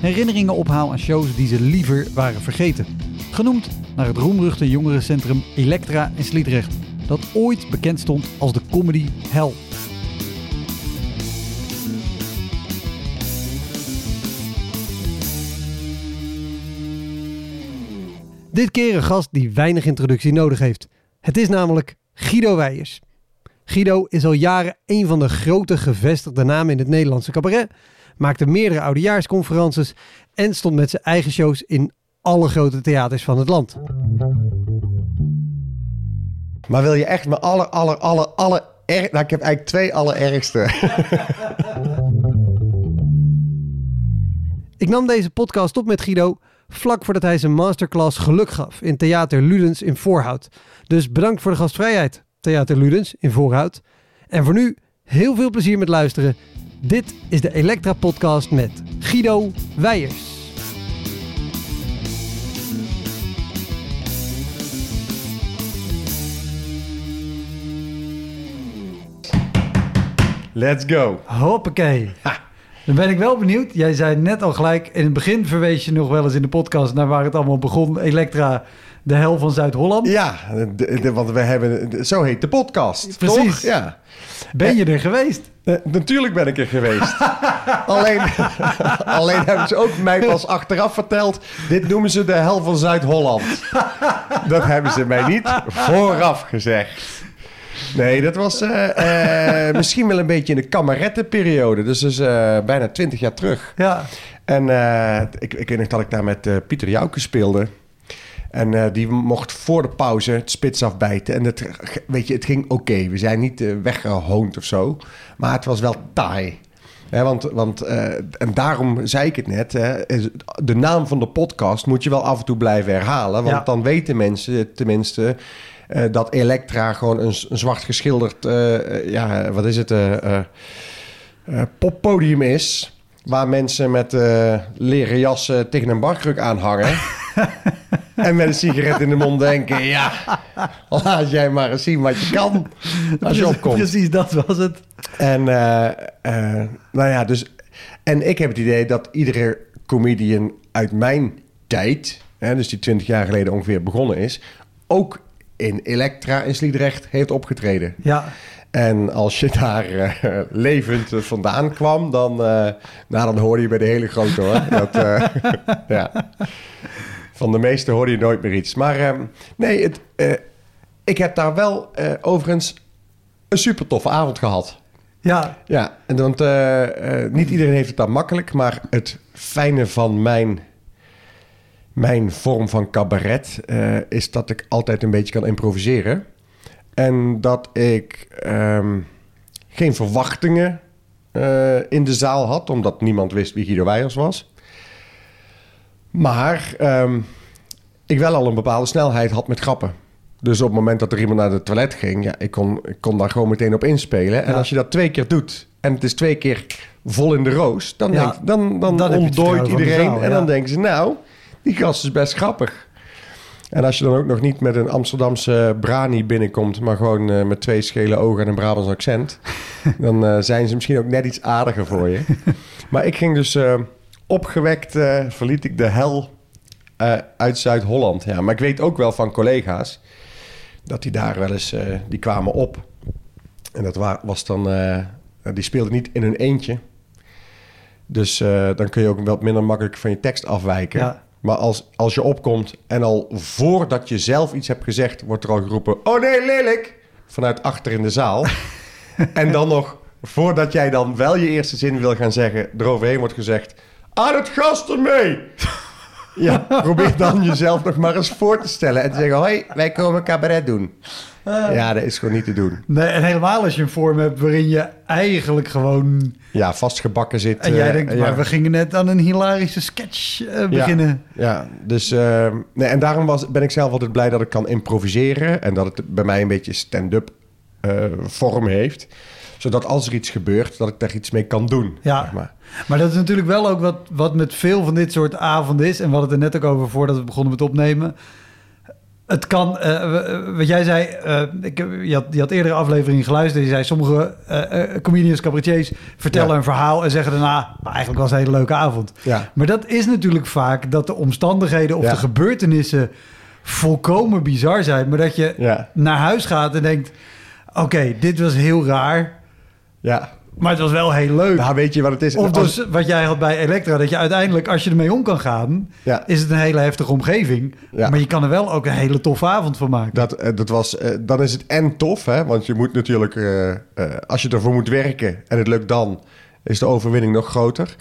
herinneringen ophaal aan shows die ze liever waren vergeten. Genoemd naar het roemruchte jongerencentrum Elektra in Sliedrecht, dat ooit bekend stond als de comedy hell. Dit keer een gast die weinig introductie nodig heeft. Het is namelijk Guido Weijers. Guido is al jaren een van de grote gevestigde namen in het Nederlandse cabaret, maakte meerdere oudejaarsconferences en stond met zijn eigen shows in alle grote theaters van het land. Maar wil je echt mijn aller, aller, aller, aller... Er... Nou, ik heb eigenlijk twee allerergste. Ik nam deze podcast op met Guido vlak voordat hij zijn masterclass geluk gaf in Theater Ludens in Voorhout. Dus bedankt voor de gastvrijheid, Theater Ludens in Voorhout. En voor nu heel veel plezier met luisteren. Dit is de Elektra Podcast met Guido Weijers. Let's go. Hoppakee. Dan ben ik wel benieuwd. Jij zei net al gelijk, in het begin verwees je nog wel eens in de podcast naar waar het allemaal begon. Elektra, de hel van Zuid-Holland. Ja, de, de- want we hebben... Zo heet de podcast, Precies. toch? Ja. Ben je er geweest? Eh, natuurlijk ben ik er geweest. alleen, alleen hebben ze ook mij pas achteraf verteld... dit noemen ze de hel van Zuid-Holland. dat hebben ze mij niet vooraf gezegd. Nee, dat was eh, eh, misschien wel een beetje in de kamerettenperiode. Dus dus bijna twintig jaar terug. Ja. En ik, ik weet nog dat ik daar met Pieter Jouke speelde. En die mocht voor de pauze het spits afbijten. En het, weet je, het ging oké. We zijn niet eh, weggehoond of zo. Maar het was wel taai. Want, want, en daarom zei ik het net. Hè, de naam van de podcast moet je wel af en toe blijven herhalen. Want Ja. dan weten mensen tenminste... eh, dat Elektra gewoon een, een zwart geschilderd... eh, eh, ja, wat is het? poppodium is... waar mensen met leren jassen tegen een barkruk aanhangen... en met een sigaret in de mond denken... ja, laat jij maar eens zien wat je kan als je opkomt. Precies, dat was het. En, nou ja, dus... En ik heb het idee dat iedere comedian uit mijn tijd... Hè, dus die 20 jaar geleden ongeveer begonnen is... ook in Elektra in Sliedrecht heeft opgetreden. Ja. En als je daar eh, levend vandaan kwam, dan, eh, nou, dan hoorde je bij de hele grote hoor. Dat, eh, ja. Van de meeste hoorde je nooit meer iets. Maar eh, nee, het, ik heb daar wel overigens een super toffe avond gehad. Ja. Ja, en want niet iedereen heeft het daar makkelijk, maar het fijne van mijn, mijn vorm van cabaret eh, is dat ik altijd een beetje kan improviseren. En dat ik ehm, geen verwachtingen eh, in de zaal had, omdat niemand wist wie Guido Weijers was. Maar ehm, ik wel al een bepaalde snelheid had met grappen. Dus op het moment dat er iemand naar de toilet ging, ja, ik kon, ik kon daar gewoon meteen op inspelen. En als je dat twee keer doet en het is twee keer vol in de roos, dan, Ja, denk, dan, dan, dan het ontdooit iedereen. zaal, en ja. dan denken ze, nou, die gast is best grappig. En als je dan ook nog niet met een Amsterdamse brani binnenkomt, maar gewoon eh, met twee schele ogen en een Brabants accent, dan eh, zijn ze misschien ook net iets aardiger voor je. maar ik ging dus eh, opgewekt, verliet ik de hel uit Zuid-Holland. Ja, maar ik weet ook wel van collega's dat die daar wel eens, die kwamen op. En dat wa- was dan, die speelden niet in hun eentje. Dus dan kun je ook wat minder makkelijk van je tekst afwijken. Ja. Maar als, als je opkomt en al voordat je zelf iets hebt gezegd, wordt er al geroepen: Oh nee, lelijk! Vanuit achter in de zaal. en dan nog, voordat jij dan wel je eerste zin wil gaan zeggen, eroverheen wordt gezegd: Aan het gast ermee! Ja, probeer dan jezelf nog maar eens voor te stellen en te zeggen: Hoi, wij komen cabaret doen. Ja, dat is gewoon niet te doen. Nee, en helemaal als je een vorm hebt waarin je eigenlijk gewoon... Ja, vastgebakken zit. En jij eh, denkt, ja. maar we gingen net aan een hilarische sketch eh, beginnen. Ja, dus eh, nee, en daarom was, ben ik zelf altijd blij dat ik kan improviseren en dat het bij mij een beetje stand-up eh, vorm heeft. Zodat als er iets gebeurt, dat ik daar iets mee kan doen. Ja. zeg maar. Maar dat is natuurlijk wel ook wat, wat met veel van dit soort avonden is. En we hadden het er net ook over voordat we begonnen met opnemen. Het kan, eh, w- wat jij zei, eh, ik, je, had, je had eerdere afleveringen geluisterd. Je zei, sommige eh, eh, comedians, cabaretiers vertellen Ja. een verhaal en zeggen daarna, "Maar eigenlijk was het een hele leuke avond. Ja. Maar dat is natuurlijk vaak dat de omstandigheden of Ja. de gebeurtenissen volkomen bizar zijn. Maar dat je naar huis gaat en denkt, oké, dit was heel raar, Ja. maar het was wel heel leuk. Nou, weet je wat het is? Of dus wat jij had bij Elektra, dat je uiteindelijk, als je ermee om kan gaan, Ja. is het een hele heftige omgeving. Ja. Maar je kan er wel ook een hele toffe avond van maken. Dat, eh, dat was, eh, dan is het en tof, hè? want je moet natuurlijk, eh, als je ervoor moet werken en het lukt dan, is de overwinning nog groter.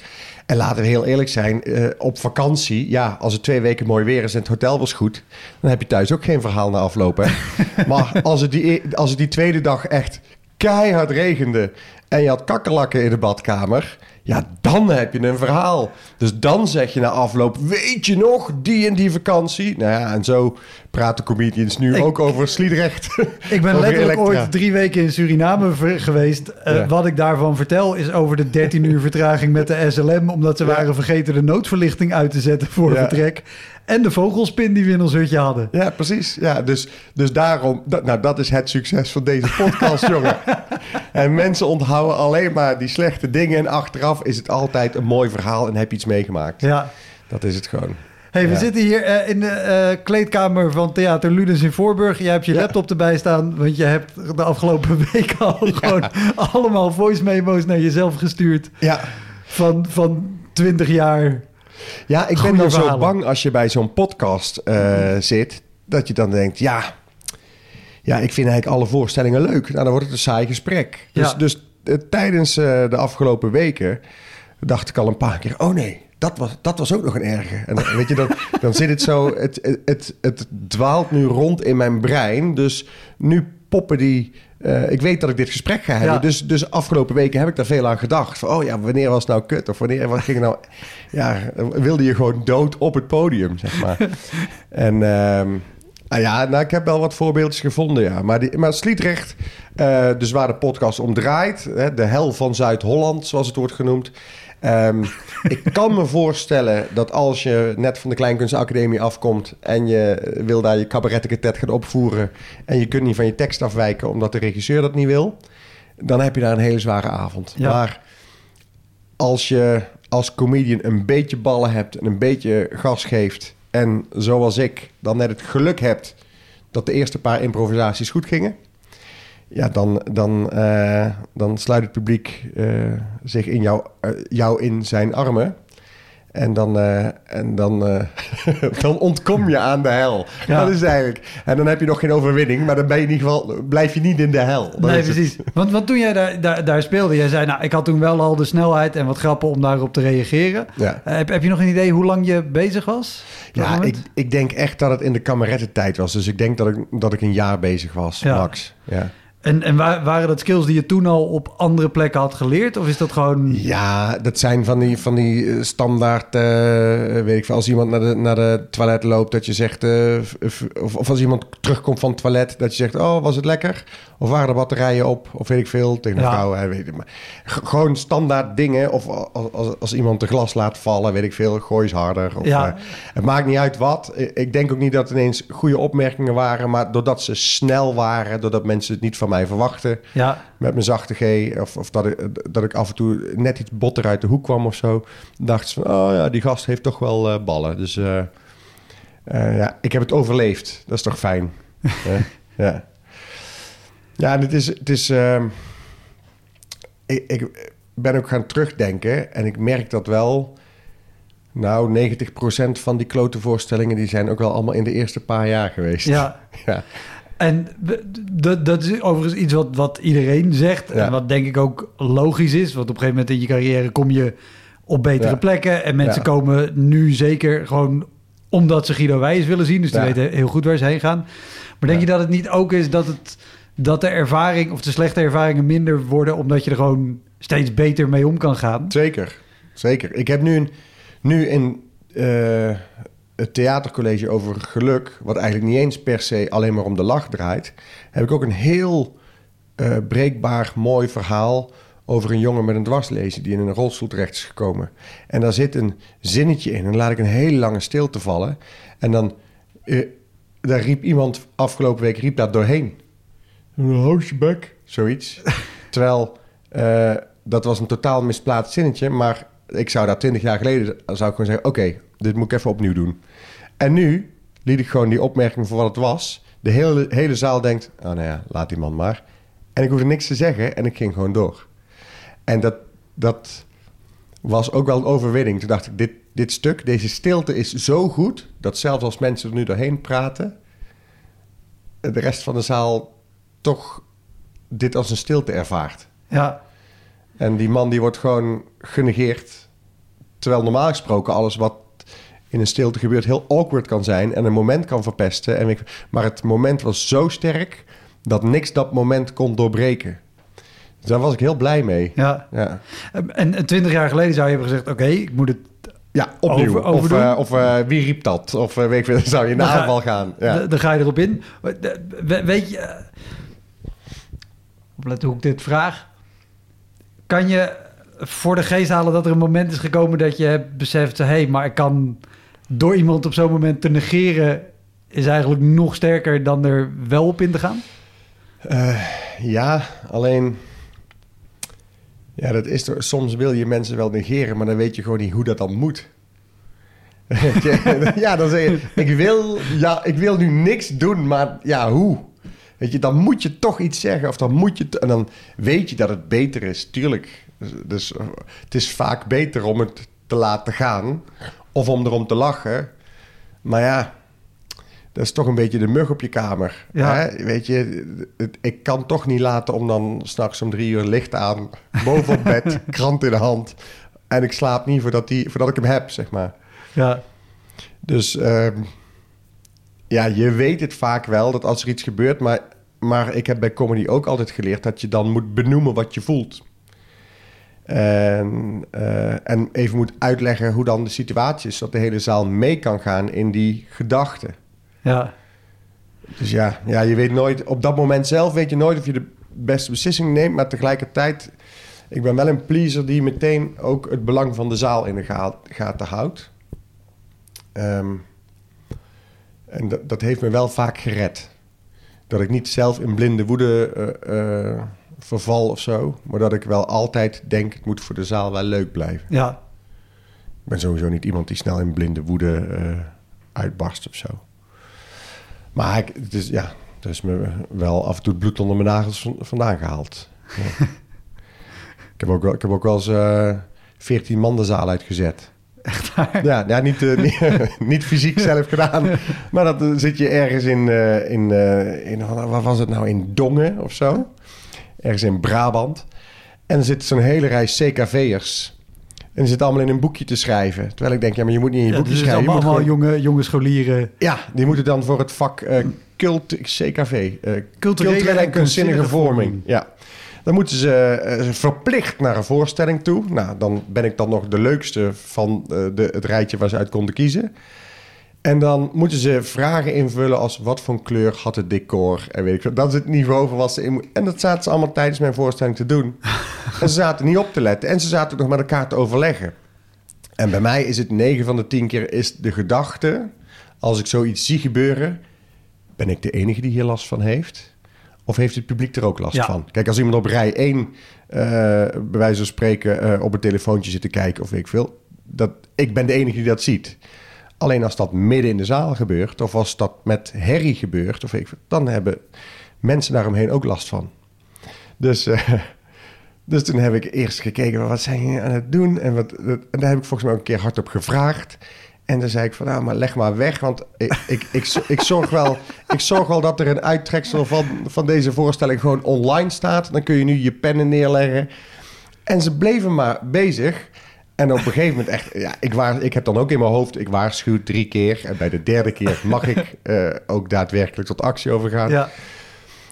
En laten we heel eerlijk zijn, op vakantie, ja, als het twee weken mooi weer is en het hotel was goed, dan heb je thuis ook geen verhaal na afloop. Hè? maar als het, die, e- als het die tweede dag echt keihard regende. En je had kakkerlakken in de badkamer, ja, dan heb je een verhaal. Dus dan zeg je na afloop, weet je nog, die en die vakantie? Nou ja, en zo praten comedians nu Ik- ook over Sliedrecht. Ik ben letterlijk Elektra. ooit drie weken in Suriname geweest. Eh, Ja. Wat ik daarvan vertel is over de 13 uur vertraging met de SLM... omdat ze Ja. waren vergeten de noodverlichting uit te zetten voor Ja. vertrek. En de vogelspin die we in ons hutje hadden. Ja, precies. Ja, dus, dus daarom, dat, nou, dat is het succes van deze podcast, jongen. En mensen onthouden alleen maar die slechte dingen. En achteraf is het altijd een mooi verhaal en heb je iets meegemaakt. Ja. Dat is het gewoon. Hey, we Ja. zitten hier eh, in de eh, kleedkamer van Theater Ludens in Voorburg. Jij hebt je Ja. laptop erbij staan, want je hebt de afgelopen weken al gewoon allemaal voice memo's naar jezelf gestuurd Ja, van, van 20 jaar. ja ik ben dan zo bang als je bij zo'n podcast eh, zit, dat je dan denkt, ja, ja, ik vind eigenlijk alle voorstellingen leuk. Nou, dan wordt het een saai gesprek. Dus, Ja. dus tijdens eh, de afgelopen weken dacht ik al een paar keer, oh nee, dat was, dat was ook nog een erge. En dan, weet je, dan, dan zit het zo, het, het, het, het dwaalt nu rond in mijn brein. Dus nu poppen die, eh, ik weet dat ik dit gesprek ga hebben. Ja. Dus, dus afgelopen weken heb ik daar veel aan gedacht. Van, oh ja, wanneer was het nou kut? Of wanneer wat ging nou, ja, wilde je gewoon dood op het podium, zeg maar. en ehm, nou ja, nou, ik heb wel wat voorbeeldjes gevonden, ja. Maar, die, maar Sliedrecht, eh, dus waar de podcast om draait, hè, de hel van Zuid-Holland, zoals het wordt genoemd. Ehm, ik kan me voorstellen dat als je net van de Kleinkunstacademie afkomt en je wil daar je cabarettenketet gaan opvoeren en je kunt niet van je tekst afwijken omdat de regisseur dat niet wil, dan heb je daar een hele zware avond. Ja. Maar als je als comedian een beetje ballen hebt en een beetje gas geeft en zoals ik dan net het geluk hebt dat de eerste paar improvisaties goed gingen, ja, dan, dan, eh, dan sluit het publiek eh, zich in jou, eh, jou in zijn armen. En dan, eh, en dan, eh, dan ontkom je aan de hel. Ja. Dat is eigenlijk. En dan heb je nog geen overwinning, maar dan ben je in ieder geval, blijf je niet in de hel. Dat nee, precies. Want, toen jij daar, daar, daar speelde, jij zei, nou, ik had toen wel al de snelheid en wat grappen om daarop te reageren. Ja. Eh, heb, heb je nog een idee hoe lang je bezig was? Ja, ik, ik denk echt dat het in de kamerettentijd was. Dus ik denk dat ik, dat ik een jaar bezig was, Ja. max. Ja. En, en wa- waren dat skills die je toen al op andere plekken had geleerd? Of is dat gewoon... Ja, dat zijn van die, van die eh, standaard, eh, weet ik veel, als iemand naar de, naar de toilet loopt, dat je zegt, eh, of, of als iemand terugkomt van het toilet, dat je zegt, oh, was het lekker? Of waren de batterijen op? Of weet ik veel, tegen een Ja. vrouw, weet ik maar. Gewoon standaard dingen, of als, als, als iemand de glas laat vallen, weet ik veel, gooi eens harder. Of, Ja. eh, het maakt niet uit wat. Ik denk ook niet dat het ineens goede opmerkingen waren, maar doordat ze snel waren, doordat mensen het niet van mij verwachten, Ja, met mijn zachte G. Of, of dat, ik, dat ik af en toe net iets botter uit de hoek kwam of zo. Dacht ze van, oh ja, die gast heeft toch wel eh, ballen. Dus eh, ja, ik heb het overleefd. Dat is toch fijn. Ja. Ja, het is... Het is ehm, ik, ik ben ook gaan terugdenken. En ik merk dat wel... Nou, 90% van die klote voorstellingen... die zijn ook wel allemaal in de eerste paar jaar geweest. Ja. ja. En dat, dat is overigens iets wat, wat iedereen zegt. Ja. En wat denk ik ook logisch is. Want op een gegeven moment in je carrière kom je op betere Ja. plekken. En mensen Ja. komen nu zeker gewoon omdat ze Guido Wijs willen zien. Dus die weten heel goed waar ze heen gaan. Maar denk je dat het niet ook is dat, het, dat de ervaring of de slechte ervaringen minder worden... omdat je er gewoon steeds beter mee om kan gaan? Zeker, zeker. Ik heb nu, een, nu in eh, het theatercollege over geluk... wat eigenlijk niet eens per se alleen maar om de lach draait... heb ik ook een heel eh, breekbaar, mooi verhaal... over een jongen met een dwarslezing die in een rolstoel terecht is gekomen. En daar zit een zinnetje in. En dan laat ik een hele lange stilte vallen. En dan... eh, daar riep iemand afgelopen week riep daar doorheen. Houd je bek. Zoiets. Terwijl eh, dat was een totaal misplaatst zinnetje. Maar ik zou daar twintig jaar geleden zou ik gewoon zeggen... oké, dit moet ik even opnieuw doen. En nu liet ik gewoon die opmerking voor wat het was. De hele, hele zaal denkt... oh nou ja, laat die man maar. En ik hoefde niks te zeggen en ik ging gewoon door. En dat, dat was ook wel een overwinning. Toen dacht ik, dit, dit stuk, deze stilte is zo goed... dat zelfs als mensen er nu doorheen praten... de rest van de zaal toch dit als een stilte ervaart. Ja, En die man die wordt gewoon genegeerd. Terwijl normaal gesproken alles wat in een stilte gebeurt heel awkward kan zijn en een moment kan verpesten. En ik, maar het moment was zo sterk dat niks dat moment kon doorbreken. Dus daar was ik heel blij mee. ja. Ja, En en twintig jaar geleden zou je hebben gezegd... oké, ik moet het ja opnieuw. Over- of eh, of eh, wie riep dat? Of eh, weet ik zou je in de Dan ga- aanval gaan. Ja. Dan ga je erop in. Weet je, opletten hoe ik dit vraag. Kan je voor de geest halen dat er een moment is gekomen dat je hebt beseft... hé, hey, maar ik kan door iemand op zo'n moment te negeren... is eigenlijk nog sterker dan er wel op in te gaan? Eh, ja, alleen. Ja, dat is toch, soms wil je mensen wel negeren, maar dan weet je gewoon niet hoe dat dan moet. Ja, dan zeg je: ik wil, ja, ik wil nu niks doen, maar ja, hoe? Weet je, dan moet je toch iets zeggen, of dan moet je. En dan weet je dat het beter is, tuurlijk. Dus, dus het is vaak beter om het te laten gaan, of om erom te lachen. Maar ja, dat is toch een beetje de mug op je kamer. Ja. Hè? Weet je, het- ik kan toch niet laten om dan s'nachts om drie uur licht aan, boven op bed, krant in de hand. En ik slaap niet voordat, die, voordat ik hem heb, zeg maar. Ja, Dus ehm, ja, je weet het vaak wel dat als er iets gebeurt, maar, maar ik heb bij comedy ook altijd geleerd dat je dan moet benoemen wat je voelt. En, eh, en even moet uitleggen hoe dan de situatie is, zodat de hele zaal mee kan gaan in die gedachten. ja, Dus ja, ja, je weet nooit, op dat moment zelf weet je nooit of je de beste beslissing neemt, maar tegelijkertijd, ik ben wel een pleaser die meteen ook het belang van de zaal in de ga- gaten houdt. Ehm, en dat, dat heeft me wel vaak gered. Dat ik niet zelf in blinde woede eh, eh, verval of zo, maar dat ik wel altijd denk, het moet voor de zaal wel leuk blijven. ja. Ik ben sowieso niet iemand die snel in blinde woede eh, uitbarst of zo. Maar ik, het is, ja, er is me wel af en toe het bloed onder mijn nagels van- vandaan gehaald. Ja. ik, heb ook wel, ik heb ook wel eens eh 14 man de zaal uitgezet. Echt waar? Ja, ja niet, eh, niet, niet fysiek zelf gedaan. Maar dat eh, zit je ergens in, eh, in, in, wat was het nou, in Dongen of zo. Ergens in Brabant. En er zit zo'n hele rij CKV'ers. En die zitten allemaal in een boekje te schrijven. Terwijl ik denk, ja, maar je moet niet in je Ja, boekje dus het schrijven. Je allemaal, moet allemaal gewoon- jonge, jonge scholieren. ja, die moeten dan voor het vak cult, CKV, eh, culturele, en kunstzinnige vorming. vorming. Ja. Dan moeten ze eh, verplicht naar een voorstelling toe. Nou, dan ben ik dan nog de leukste van eh, de, het rijtje waar ze uit konden kiezen. En dan moeten ze vragen invullen als wat voor kleur had het decor en weet ik veel. Dat is het niveau van wat ze in En dat zaten ze allemaal tijdens mijn voorstelling te doen. en ze zaten niet op te letten en ze zaten ook nog met elkaar te overleggen. En bij mij is het 9 van de 10 keer is de gedachte, als ik zoiets zie gebeuren, ben ik de enige die hier last van heeft? Of heeft het publiek er ook last Ja. van? Kijk, als iemand op rij 1, eh, bij wijze van spreken, eh, op een telefoontje zit te kijken of weet ik veel, dat, ik ben de enige die dat ziet. Alleen als dat midden in de zaal gebeurt, of als dat met herrie gebeurt, of weet ik veel, dan hebben mensen daaromheen ook last van. Dus, eh, Dus toen heb ik eerst gekeken, wat zijn jullie aan het doen? En, wat, en daar heb ik volgens mij ook een keer hardop gevraagd. En dan zei ik van, nou, maar leg maar weg. Want ik, ik, ik, ik, zorg, wel, ik zorg wel dat er een uittreksel van, van deze voorstelling gewoon online staat. Dan kun je nu je pennen neerleggen. En ze bleven maar bezig. En op een gegeven moment echt, ja, ik, waar, ik heb dan ook in mijn hoofd, ik waarschuw drie keer. En bij de derde keer mag ik uh, ook daadwerkelijk tot actie overgaan. Ja.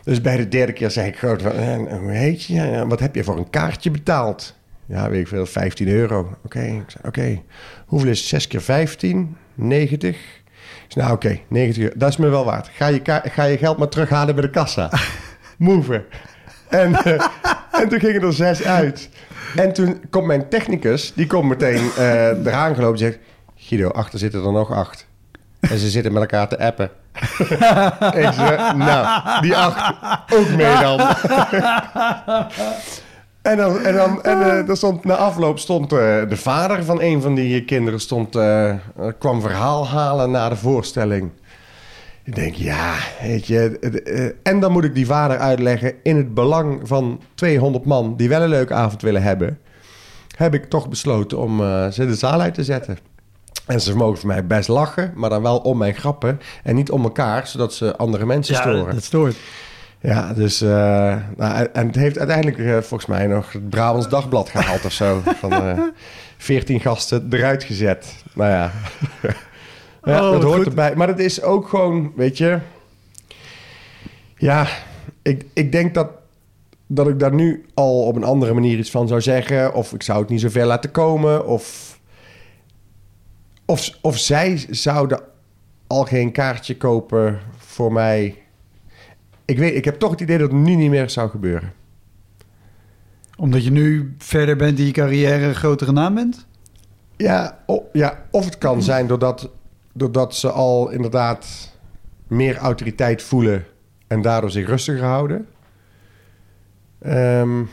Dus bij de derde keer zei ik gewoon van, eh, hoe heet je? Wat heb je voor een kaartje betaald? Ja, weet ik veel, 15 euro. Oké, okay. oké. Hoeveel is 6 keer 15? 90. Ik zei, nou oké, okay, 90 euro. Dat is me wel waard. Ga je, ga je geld maar terughalen bij de kassa. Move. En, uh, en toen gingen er zes uit. En toen komt mijn technicus, die komt meteen uh, eraan gelopen en zegt... Guido, achter zitten er nog acht. En ze zitten met elkaar te appen. ik zeg, nou, die acht ook mee dan. en dan, en dan, en, uh, dan stond, na afloop stond uh, de vader van een van die kinderen... Stond, uh, kwam verhaal halen na de voorstelling. Ik denk, ja, weet je... en dan moet ik die vader uitleggen... in het belang van 200 man die wel een leuke avond willen hebben... heb ik toch besloten om ze de zaal uit te zetten. En ze mogen voor mij best lachen, maar dan wel om mijn grappen en niet om elkaar, zodat ze andere mensen storen. Ja, dat stoort. Ja, dus uh, nou, en het heeft uiteindelijk uh, volgens mij nog het Brabants Dagblad gehaald of zo. Van uh, 14 gasten eruit gezet. Nou ja, ja oh, dat hoort erbij. Maar het is ook gewoon, weet je... Ja, ik, ik denk dat, dat ik daar nu al op een andere manier iets van zou zeggen. Of ik zou het niet zo ver laten komen. Of of, of zij zouden al geen kaartje kopen voor mij. Ik, weet, ik heb toch het idee dat het nu niet meer zou gebeuren. Omdat je nu verder bent in je carrière een grotere naam bent? Ja, ja of het kan zijn doordat, doordat ze al inderdaad meer autoriteit voelen en daardoor zich rustiger houden. Um,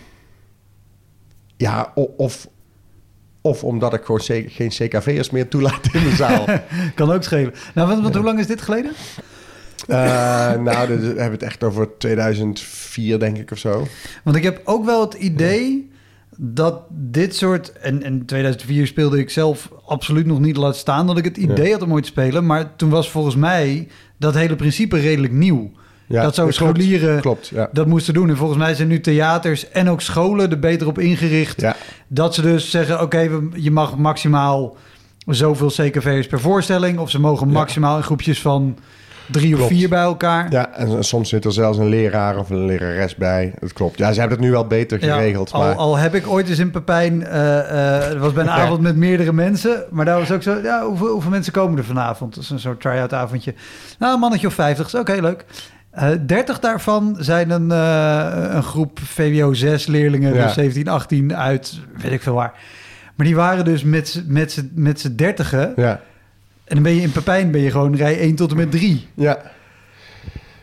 ja, of, of omdat ik gewoon geen CKV'ers meer toelaat in de zaal. kan ook schelen. Nou, wat, hoe lang is dit geleden? Uh, nou, dan hebben we het echt over 2004, denk ik, of zo. Want ik heb ook wel het idee dat dit soort... En in 2004 speelde ik zelf absoluut nog niet laat staan... dat ik het idee had om ooit te spelen. Maar toen was volgens mij dat hele principe redelijk nieuw. Ja, dat zou scholieren klopt, ja. dat moesten doen. En volgens mij zijn nu theaters en ook scholen er beter op ingericht. Dat ze dus zeggen, oké, je mag maximaal zoveel CKV's per voorstelling. Of ze mogen maximaal in groepjes van drie of vier bij elkaar. Ja, en soms zit er zelfs een leraar of een lerares bij. Dat klopt. Ja, ze hebben het nu wel beter geregeld. Ja, al, al, heb ik ooit eens in Pepijn... Uh, was bij een avond met meerdere mensen. Maar daar was ook zo... Ja, hoeveel, hoeveel mensen komen er vanavond? Dat is een soort try-out avondje. Nou, een mannetje of vijftig. Oké, leuk. Uh, eh, 30 daarvan zijn een, uh, een groep VWO 6 leerlingen, ja. dus 17, 18 uit weet ik veel waar. Maar die waren dus met, met, met z'n dertigen. Ja. En dan ben je in Pepijn ben je gewoon rij 1 tot en met 3. Ja.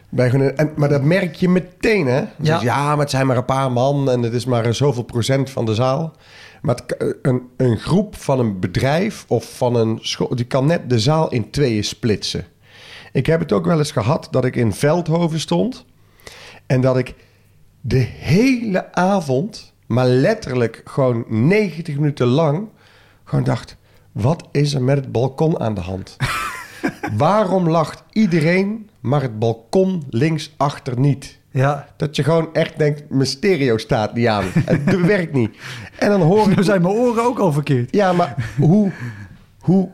Bij en, maar dat merk je meteen, hè? Ja. ja, maar het zijn maar een paar man en het is maar zoveel procent van de zaal. Maar het, een, een groep van een bedrijf of van een school... die kan net de zaal in tweeën splitsen. Ik heb het ook wel eens gehad dat ik in Veldhoven stond. En dat ik de hele avond, maar letterlijk gewoon 90 minuten lang, gewoon dacht: wat is er met het balkon aan de hand? Waarom lacht iedereen, maar het balkon linksachter niet? Ja. Dat je gewoon echt denkt, mijn stereo staat niet aan. Het werkt niet. En dan hoor ik... Dan zijn mijn oren ook al verkeerd. Ja, maar hoe, hoe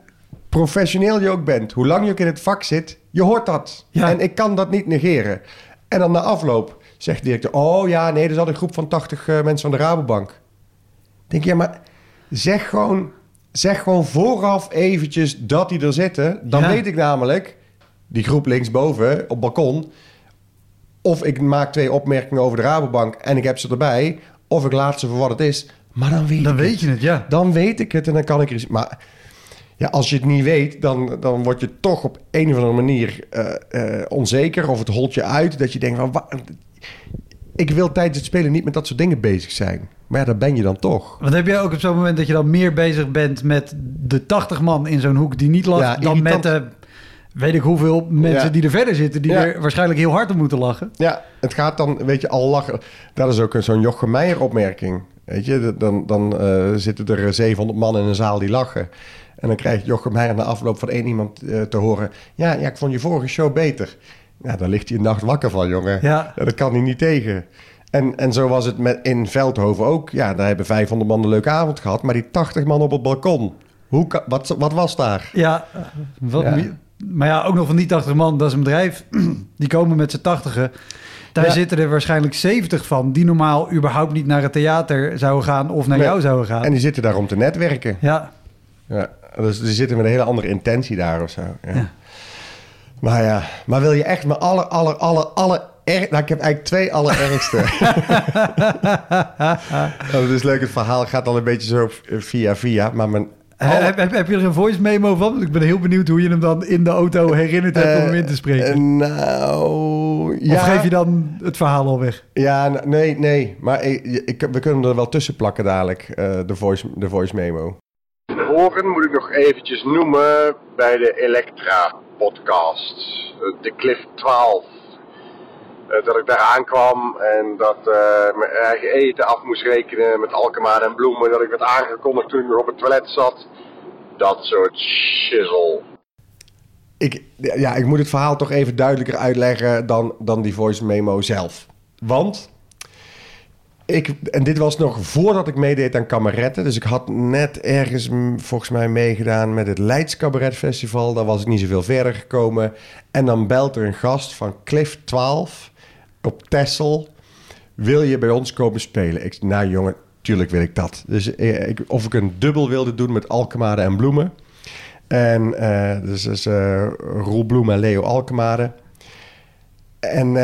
professioneel je ook bent, hoe lang je ook in het vak zit, je hoort dat. En ik kan dat niet negeren. En dan na afloop zegt de directeur... oh ja, nee, er zat een groep van 80 uh, eh, mensen van de Rabobank. denk je, ja, maar zeg gewoon, zeg gewoon vooraf eventjes dat die er zitten. Dan weet ik namelijk, die groep linksboven op balkon... of ik maak twee opmerkingen over de Rabobank en ik heb ze erbij... of ik laat ze voor wat het is... Maar dan weet, dan weet het. je het, ja. Dan weet ik het en dan kan ik er... Maar ja, als je het niet weet, dan, dan word je toch op een of andere manier uh, uh, onzeker. Of het holt je uit dat je denkt van... ik wil tijdens het spelen niet met dat soort dingen bezig zijn. Maar ja, daar ben je dan toch. Want heb jij ook op zo'n moment dat je dan meer bezig bent met de 80 man in zo'n hoek die niet lacht... dan met de weet ik hoeveel mensen die er verder zitten... die er waarschijnlijk heel hard om moeten lachen. Ja, het gaat dan, weet je, al lachen. Dat is ook zo'n Jochem Meijer opmerking. Weet je, dan, dan eh, zitten er 700 man in een zaal die lachen. En dan krijgt Jochem Meijer na afloop van één iemand eh, te horen... Ja, ja, ik vond je vorige show beter. Ja, daar ligt hij een nacht wakker van, jongen. Ja. dat kan hij niet tegen. En, en zo was het met, in Veldhoven ook. Ja, daar hebben 500 man een leuke avond gehad. Maar die 80 man op het balkon... Hoe, wat, wat was daar? Ja, wat, Ja. maar ja, ook nog van die 80 man, dat is een bedrijf. Die komen met z'n 80 Daar Ja. zitten er waarschijnlijk 70 van die normaal überhaupt niet naar het theater zouden gaan of naar Nee. jou zouden gaan. En die zitten daar om te netwerken. Ja, Ja, dus die zitten met een hele andere intentie daar of zo. Ja. Ja. Maar ja, maar wil je echt mijn aller, aller, aller, aller... Er... Nou, ik heb eigenlijk twee allerergste. oh, dat is leuk, het verhaal gaat al een beetje zo via via. Maar mijn heb, heb, heb je er een voice memo van? Want ik ben heel benieuwd hoe je hem dan in de auto herinnerd hebt om hem in te spreken. Eh, nou, ja. Of geef je dan het verhaal al weg? Ja, nee, nee. Maar ik, ik, we kunnen hem er wel tussen plakken dadelijk, eh, de, voice, de voice memo. Horen moet ik nog eventjes noemen bij de Elektra podcast. Eh, De Cliff 12. Eh, dat ik daar aankwam en dat eh, mijn eigen eten af moest rekenen met alkemaar en bloemen. Dat ik werd aangekondigd toen ik op het toilet zat. Dat soort shizzle. Ik, ja, ik moet het verhaal toch even duidelijker uitleggen dan, dan die voice memo zelf. Want, ik, en dit was nog voordat ik meedeed aan kameretten. Dus ik had net ergens volgens mij meegedaan met het Leids Cabaret Festival. Daar was ik niet zoveel verder gekomen. En dan belt er een gast van Cliff 12 op Texel. Wil je bij ons komen spelen? Ik nou jongen, tuurlijk wil ik dat. Dus eh, ik, of ik een dubbel wilde doen met Alkemade en Bloemen. En eh dus, dus eh, Roel Bloem en Leo Alkemade. En,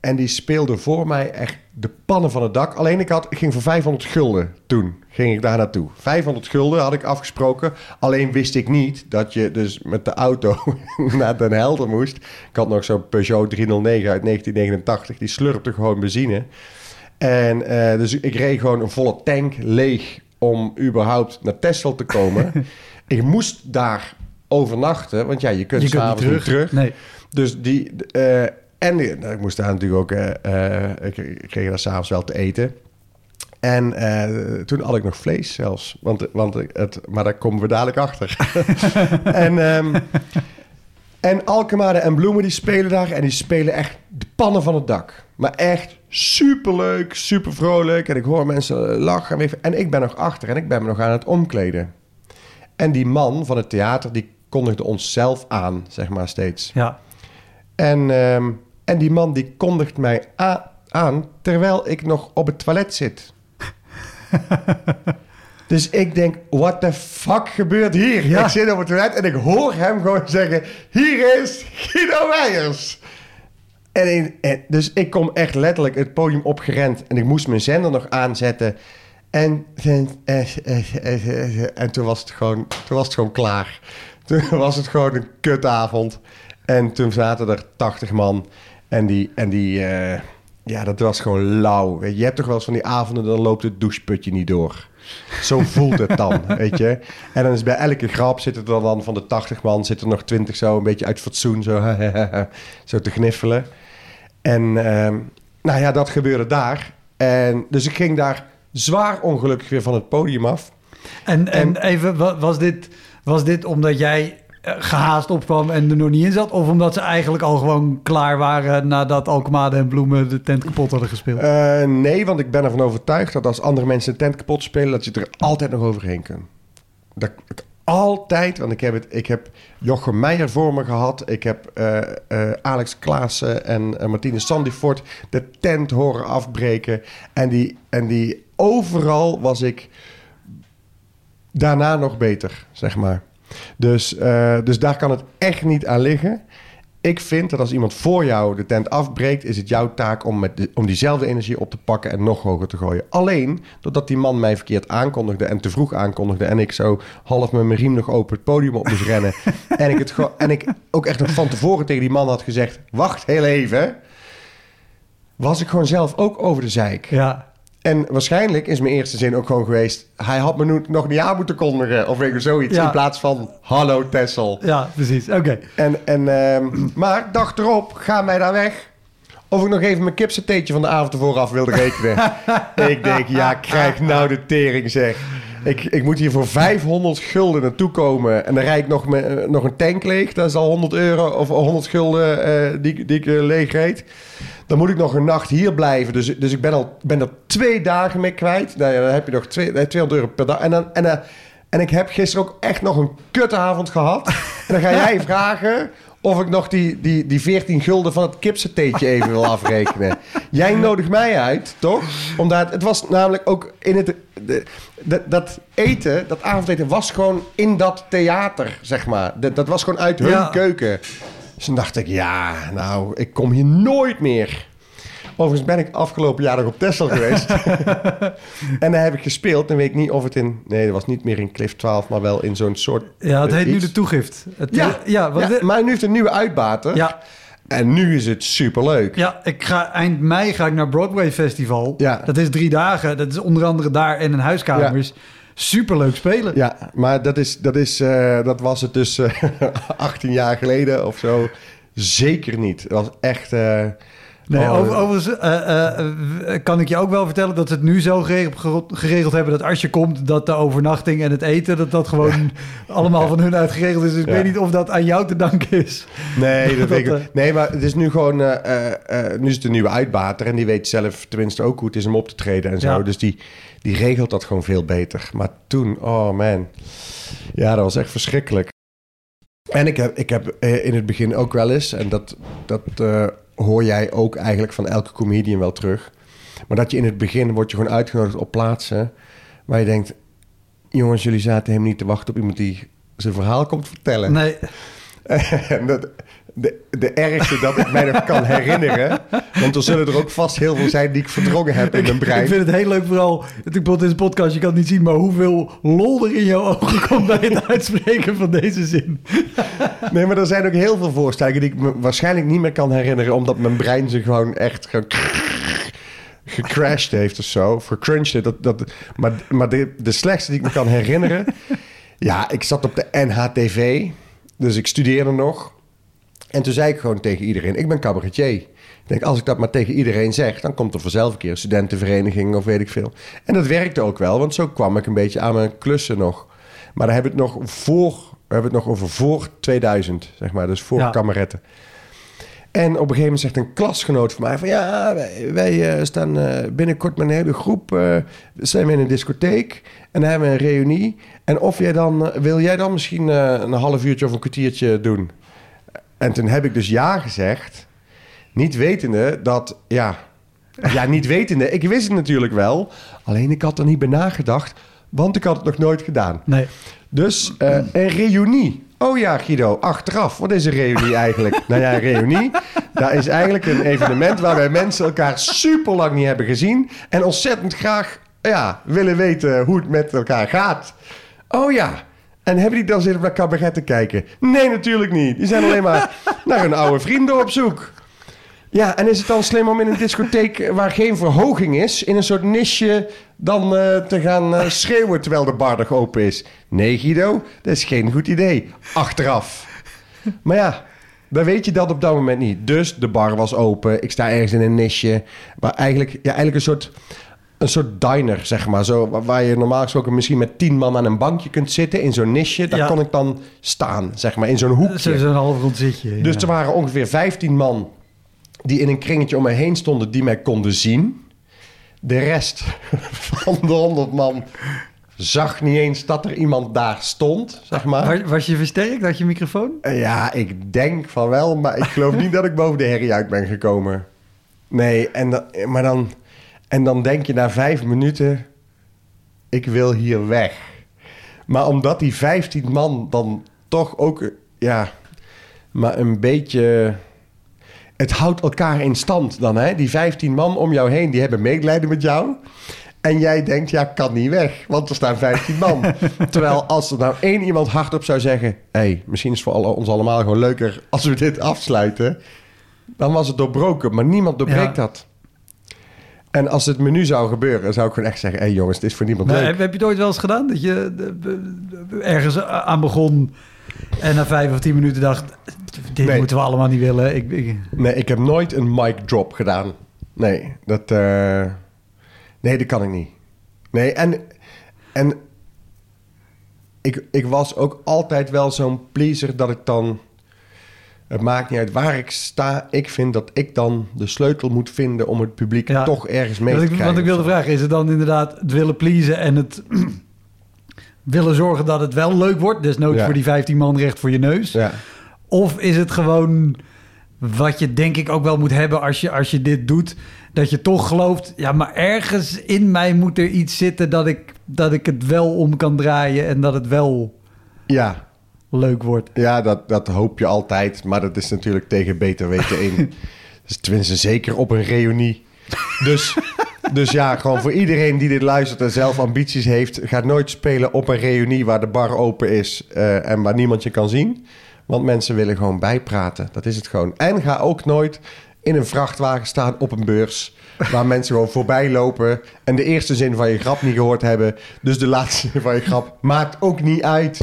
en die speelde voor mij echt de pannen van het dak. Alleen ik, had, ik ging voor 500 gulden toen. Ging ik daar naartoe. 500 gulden had ik afgesproken. Alleen wist ik niet dat je dus met de auto naar Den Helder moest. Ik had nog zo'n Peugeot 309 uit 1989. Die slurpte gewoon benzine. En eh, dus ik reed gewoon een volle tank leeg om überhaupt naar Texel te komen. ik moest daar overnachten, want ja, je kunt Je s'avonds niet terug. Nee. Dus die... eh, en eh, nou, ik moest daar natuurlijk ook... ik ik kreeg daar s'avonds wel te eten. En eh, toen had ik nog vlees zelfs. Want, want het, maar daar komen we dadelijk achter. en, ehm, en Alkemade en Bloemen die spelen daar. En die spelen echt de pannen van het dak. Maar echt superleuk, super vrolijk. En ik hoor mensen lachen. En ik ben nog achter en ik ben me nog aan het omkleden. En die man van het theater, die kondigde ons zelf aan, zeg maar steeds. Ja. En, ehm, en die man die kondigt mij aan terwijl ik nog op het toilet zit. dus ik denk, what the fuck gebeurt hier? Ja. Ik zit op het toilet en ik hoor hem gewoon zeggen... Hier is Guido Weijers. En, in- en- dus ik kom echt letterlijk het podium opgerend... en ik moest mijn zender nog aanzetten... En, en, en, en, en toen, was het gewoon, toen was het gewoon klaar. Toen was het gewoon een kutavond. En toen zaten er 80 man. En die, en die eh, ja, dat was gewoon lauw. Je, hebt toch wel eens van die avonden, dan loopt het doucheputje niet door. Zo voelt het dan, weet je. En dan is bij elke grap zitten er dan van de 80 man, zitten er nog 20 zo, een beetje uit fatsoen, zo, zo te gniffelen. En ehm, nou ja, dat gebeurde daar. En dus ik ging daar zwaar ongelukkig weer van het podium af. En, en, En- even, wa- was dit, was dit omdat jij gehaast opkwam en er nog niet in zat? Of omdat ze eigenlijk al gewoon klaar waren nadat Alkemade en Bloemen de tent kapot hadden gespeeld? Eh, nee, want ik ben ervan overtuigd dat als andere mensen een tent kapot spelen, dat je er altijd nog overheen kunt. Dat, altijd, want ik heb, het, ik heb Jochem Meijer voor me gehad. Ik heb eh, eh, Alex Klaassen en uh, Martine Sandifort de tent horen afbreken. En die, en die overal was ik daarna nog beter, zeg maar. Dus, eh, dus daar kan het echt niet aan liggen. Ik vind dat als iemand voor jou de tent afbreekt, is het jouw taak om, met de- om diezelfde energie op te pakken en nog hoger te gooien. Alleen doordat die man mij verkeerd aankondigde en te vroeg aankondigde en ik zo half met mijn riem nog open het podium op moest rennen. en, ik het en ik ook echt nog van tevoren tegen die man had gezegd: Wacht heel even. Was ik gewoon zelf ook over de zeik. Ja, En waarschijnlijk is mijn eerste zin ook gewoon geweest... hij had me nu nog niet aan moeten kondigen of weet je, zoiets... Ja. in plaats van hallo Tessel. ja precies. Oké. En, en, ehm, maar dag erop, ga mij daar weg. of ik nog even mijn kipsateetje van de avond ervoor af wilde rekenen. ik denk, ja, krijg nou de tering zeg. Ik, ik moet hier voor 500 gulden naartoe komen. En dan rijd ik nog, me, eh, nog een tank leeg. Dat is al 100 euro of 100 gulden eh, die, die ik eh, leeg reed. Dan moet ik nog een nacht hier blijven. Dus, dus ik ben, al, ben er twee dagen mee kwijt. Nou ja, dan heb je nog twee, nee, 200 euro per dag. En, dan, en, en ik heb gisteren ook echt nog een kutavond gehad. En dan ga jij vragen of ik nog die, die, die 14 gulden van het kipsateetje even wil afrekenen. Jij nodigt mij uit, toch? Omdat het was namelijk ook in het... De, de- dat eten, dat avondeten, was gewoon in dat theater, zeg maar. Dat, dat was gewoon uit hun Ja. keuken. Dus toen dacht ik, ja, nou, ik kom hier nooit meer. Overigens ben ik afgelopen jaar nog op Texel geweest. en daar heb ik gespeeld. Dan weet ik niet of het in... Nee, dat was niet meer in Cliff 12, maar wel in zo'n soort... Ja, het eh, heet nu de toegift. Het, Ja, eh, ja, want ja, maar nu heeft een nieuwe uitbater. ja, En nu is het superleuk. ja, ik ga eind mei ga ik naar Broadway Festival. Ja. Dat is drie dagen. Dat is onder andere daar en een huiskamers. Superleuk spelen. Ja, maar dat, is, dat, is, eh, dat was het dus eh, 18 jaar geleden of zo. Zeker niet. Het was echt... eh, Nee, oh, over, overigens eh, eh, eh, kan ik je ook wel vertellen dat ze het nu zo geregeld, geregeld hebben dat als je komt, dat de overnachting en het eten, dat dat gewoon allemaal van hun uitgeregeld is. Dus ik weet niet of dat aan jou te danken is. Nee, dat Dat, weet ik. Nee, maar het is nu gewoon... nu is het een nieuwe uitbater. En die weet zelf tenminste ook hoe het is om op te treden en zo. Dus die, die regelt dat gewoon veel beter. Maar toen, oh man. Ja, dat was echt verschrikkelijk. En ik heb, ik heb in het begin ook wel eens... En dat, dat hoor jij ook eigenlijk van elke comedian wel terug. Maar dat je in het begin wordt je gewoon uitgenodigd op plaatsen... waar je denkt... Jongens, jullie zaten helemaal niet te wachten op iemand die zijn verhaal komt vertellen. Nee, En dat, de, de ergste dat ik mij nog kan herinneren. Want er zullen er ook vast heel veel zijn die ik verdrongen heb in mijn brein. ik vind het heel leuk vooral, bedoel, deze podcast, je kan het niet zien, maar hoeveel lol er in jouw ogen komt bij het uitspreken van deze zin. Nee, maar er zijn ook heel veel voorstellingen die ik me waarschijnlijk niet meer kan herinneren. Omdat mijn brein ze gewoon echt ge- gecrashed heeft of zo. Of gecrunched. heeft. Dat, dat, maar maar de, de slechtste die ik me kan herinneren. Ja, ik zat op de NHTV. Dus ik studeerde nog. En toen zei ik gewoon tegen iedereen: Ik ben cabaretier. Ik denk, als ik dat maar tegen iedereen zeg, dan komt er vanzelf een keer een studentenvereniging of weet ik veel. En dat werkte ook wel, want zo kwam ik een beetje aan mijn klussen nog. Maar dan hebben we het nog voor, we hebben het nog over voor 2000, zeg maar, dus voor Ja. kameretten. En op een gegeven moment zegt een klasgenoot van mij van ja, wij, wij eh, staan eh, binnenkort met een hele groep, eh, zijn we in een discotheek en dan hebben we een reunie. En of jij dan, wil jij dan misschien een half uurtje of een kwartiertje doen? En toen heb ik dus ja gezegd, niet wetende dat, ja, ja, niet wetende, ik wist het natuurlijk wel, alleen ik had er niet bij nagedacht, want ik had het nog nooit gedaan. Nee, Dus eh, een reunie. Oh ja, Guido, achteraf. Wat is een reunie eigenlijk? nou ja, een reunie. Dat is eigenlijk een evenement waarbij mensen elkaar super lang niet hebben gezien. En ontzettend graag ja, willen weten hoe het met elkaar gaat. Oh ja. En hebben die dan zitten naar cabaret te kijken? Nee, natuurlijk niet. Die zijn alleen maar naar hun oude vrienden op zoek. Ja, en is het dan slim om in een discotheek waar geen verhoging is, in een soort nisje, dan eh, te gaan eh, schreeuwen terwijl de bar nog open is? Nee, Guido, dat is geen goed idee. Achteraf. Maar ja, dan weet je dat op dat moment niet. Dus de bar was open. Ik sta ergens in een nisje. Waar eigenlijk, ja, eigenlijk een soort, een soort diner, zeg maar. Zo, waar- je normaal gesproken misschien met tien man aan een bankje kunt zitten. In zo'n nisje. Daar Ja. kon ik dan staan, zeg maar. In zo'n hoekje. zo- zo'n half rond zitje. Dus ja. er waren ongeveer 15 man die in een kringetje om mij heen stonden die mij konden zien. De rest van de 100 man zag niet eens dat er iemand daar stond, zeg maar. Was, je versterkt? Had je microfoon? Eh, Ja, ik denk van wel, maar ik geloof niet dat ik boven de herrie uit ben gekomen. Nee, en dan, maar dan, en dan denk je na vijf minuten, ik wil hier weg. Maar omdat die 15 man dan toch ook, ja, maar een beetje... Het houdt elkaar in stand dan, hè? Die 15 man om jou heen, die hebben medelijden met jou. En jij denkt, ja, kan niet weg, want er staan 15 man. Terwijl als er nou één iemand hardop zou zeggen... hé, hey, misschien is het voor ons allemaal gewoon leuker als we dit afsluiten... dan was het doorbroken, maar niemand doorbreekt Ja. dat. En als het me nu zou gebeuren, zou ik gewoon echt zeggen... hé hey jongens, dit is voor niemand Maar leuk. heb, heb je het ooit wel eens gedaan? Dat je ergens aan begon En na vijf of tien minuten dacht, dit Nee. moeten we allemaal niet willen. Ik, ik- Nee, ik heb nooit een mic drop gedaan. Nee, dat, eh, nee, dat kan ik niet. Nee, en, en ik, ik was ook altijd wel zo'n pleaser dat ik dan... Het maakt niet uit waar ik sta. Ik vind dat ik dan de sleutel moet vinden om het publiek Ja. toch ergens mee te krijgen. want ik wilde vragen, is het dan inderdaad het willen pleasen en het willen zorgen dat het wel leuk wordt? Desnoods Ja. voor die 15 man recht voor je neus. Ja. Of is het gewoon wat je denk ik ook wel moet hebben als je, als je dit doet, dat je toch gelooft, ja, maar ergens in mij moet er iets zitten dat ik, dat ik het wel om kan draaien en dat het wel Ja, leuk wordt. ja dat, dat hoop je altijd. Maar dat is natuurlijk tegen beter weten in. dus tenminste zeker op een reunie. Dus, dus ja, gewoon voor iedereen die dit luistert en zelf ambities heeft... gaat nooit spelen op een reunie waar de bar open is... eh, en waar niemand je kan zien. Want mensen willen gewoon bijpraten. Dat is het gewoon. En ga ook nooit in een vrachtwagen staan op een beurs... waar mensen gewoon voorbij lopen... en de eerste zin van je grap niet gehoord hebben. Dus de laatste zin van je grap maakt ook niet uit.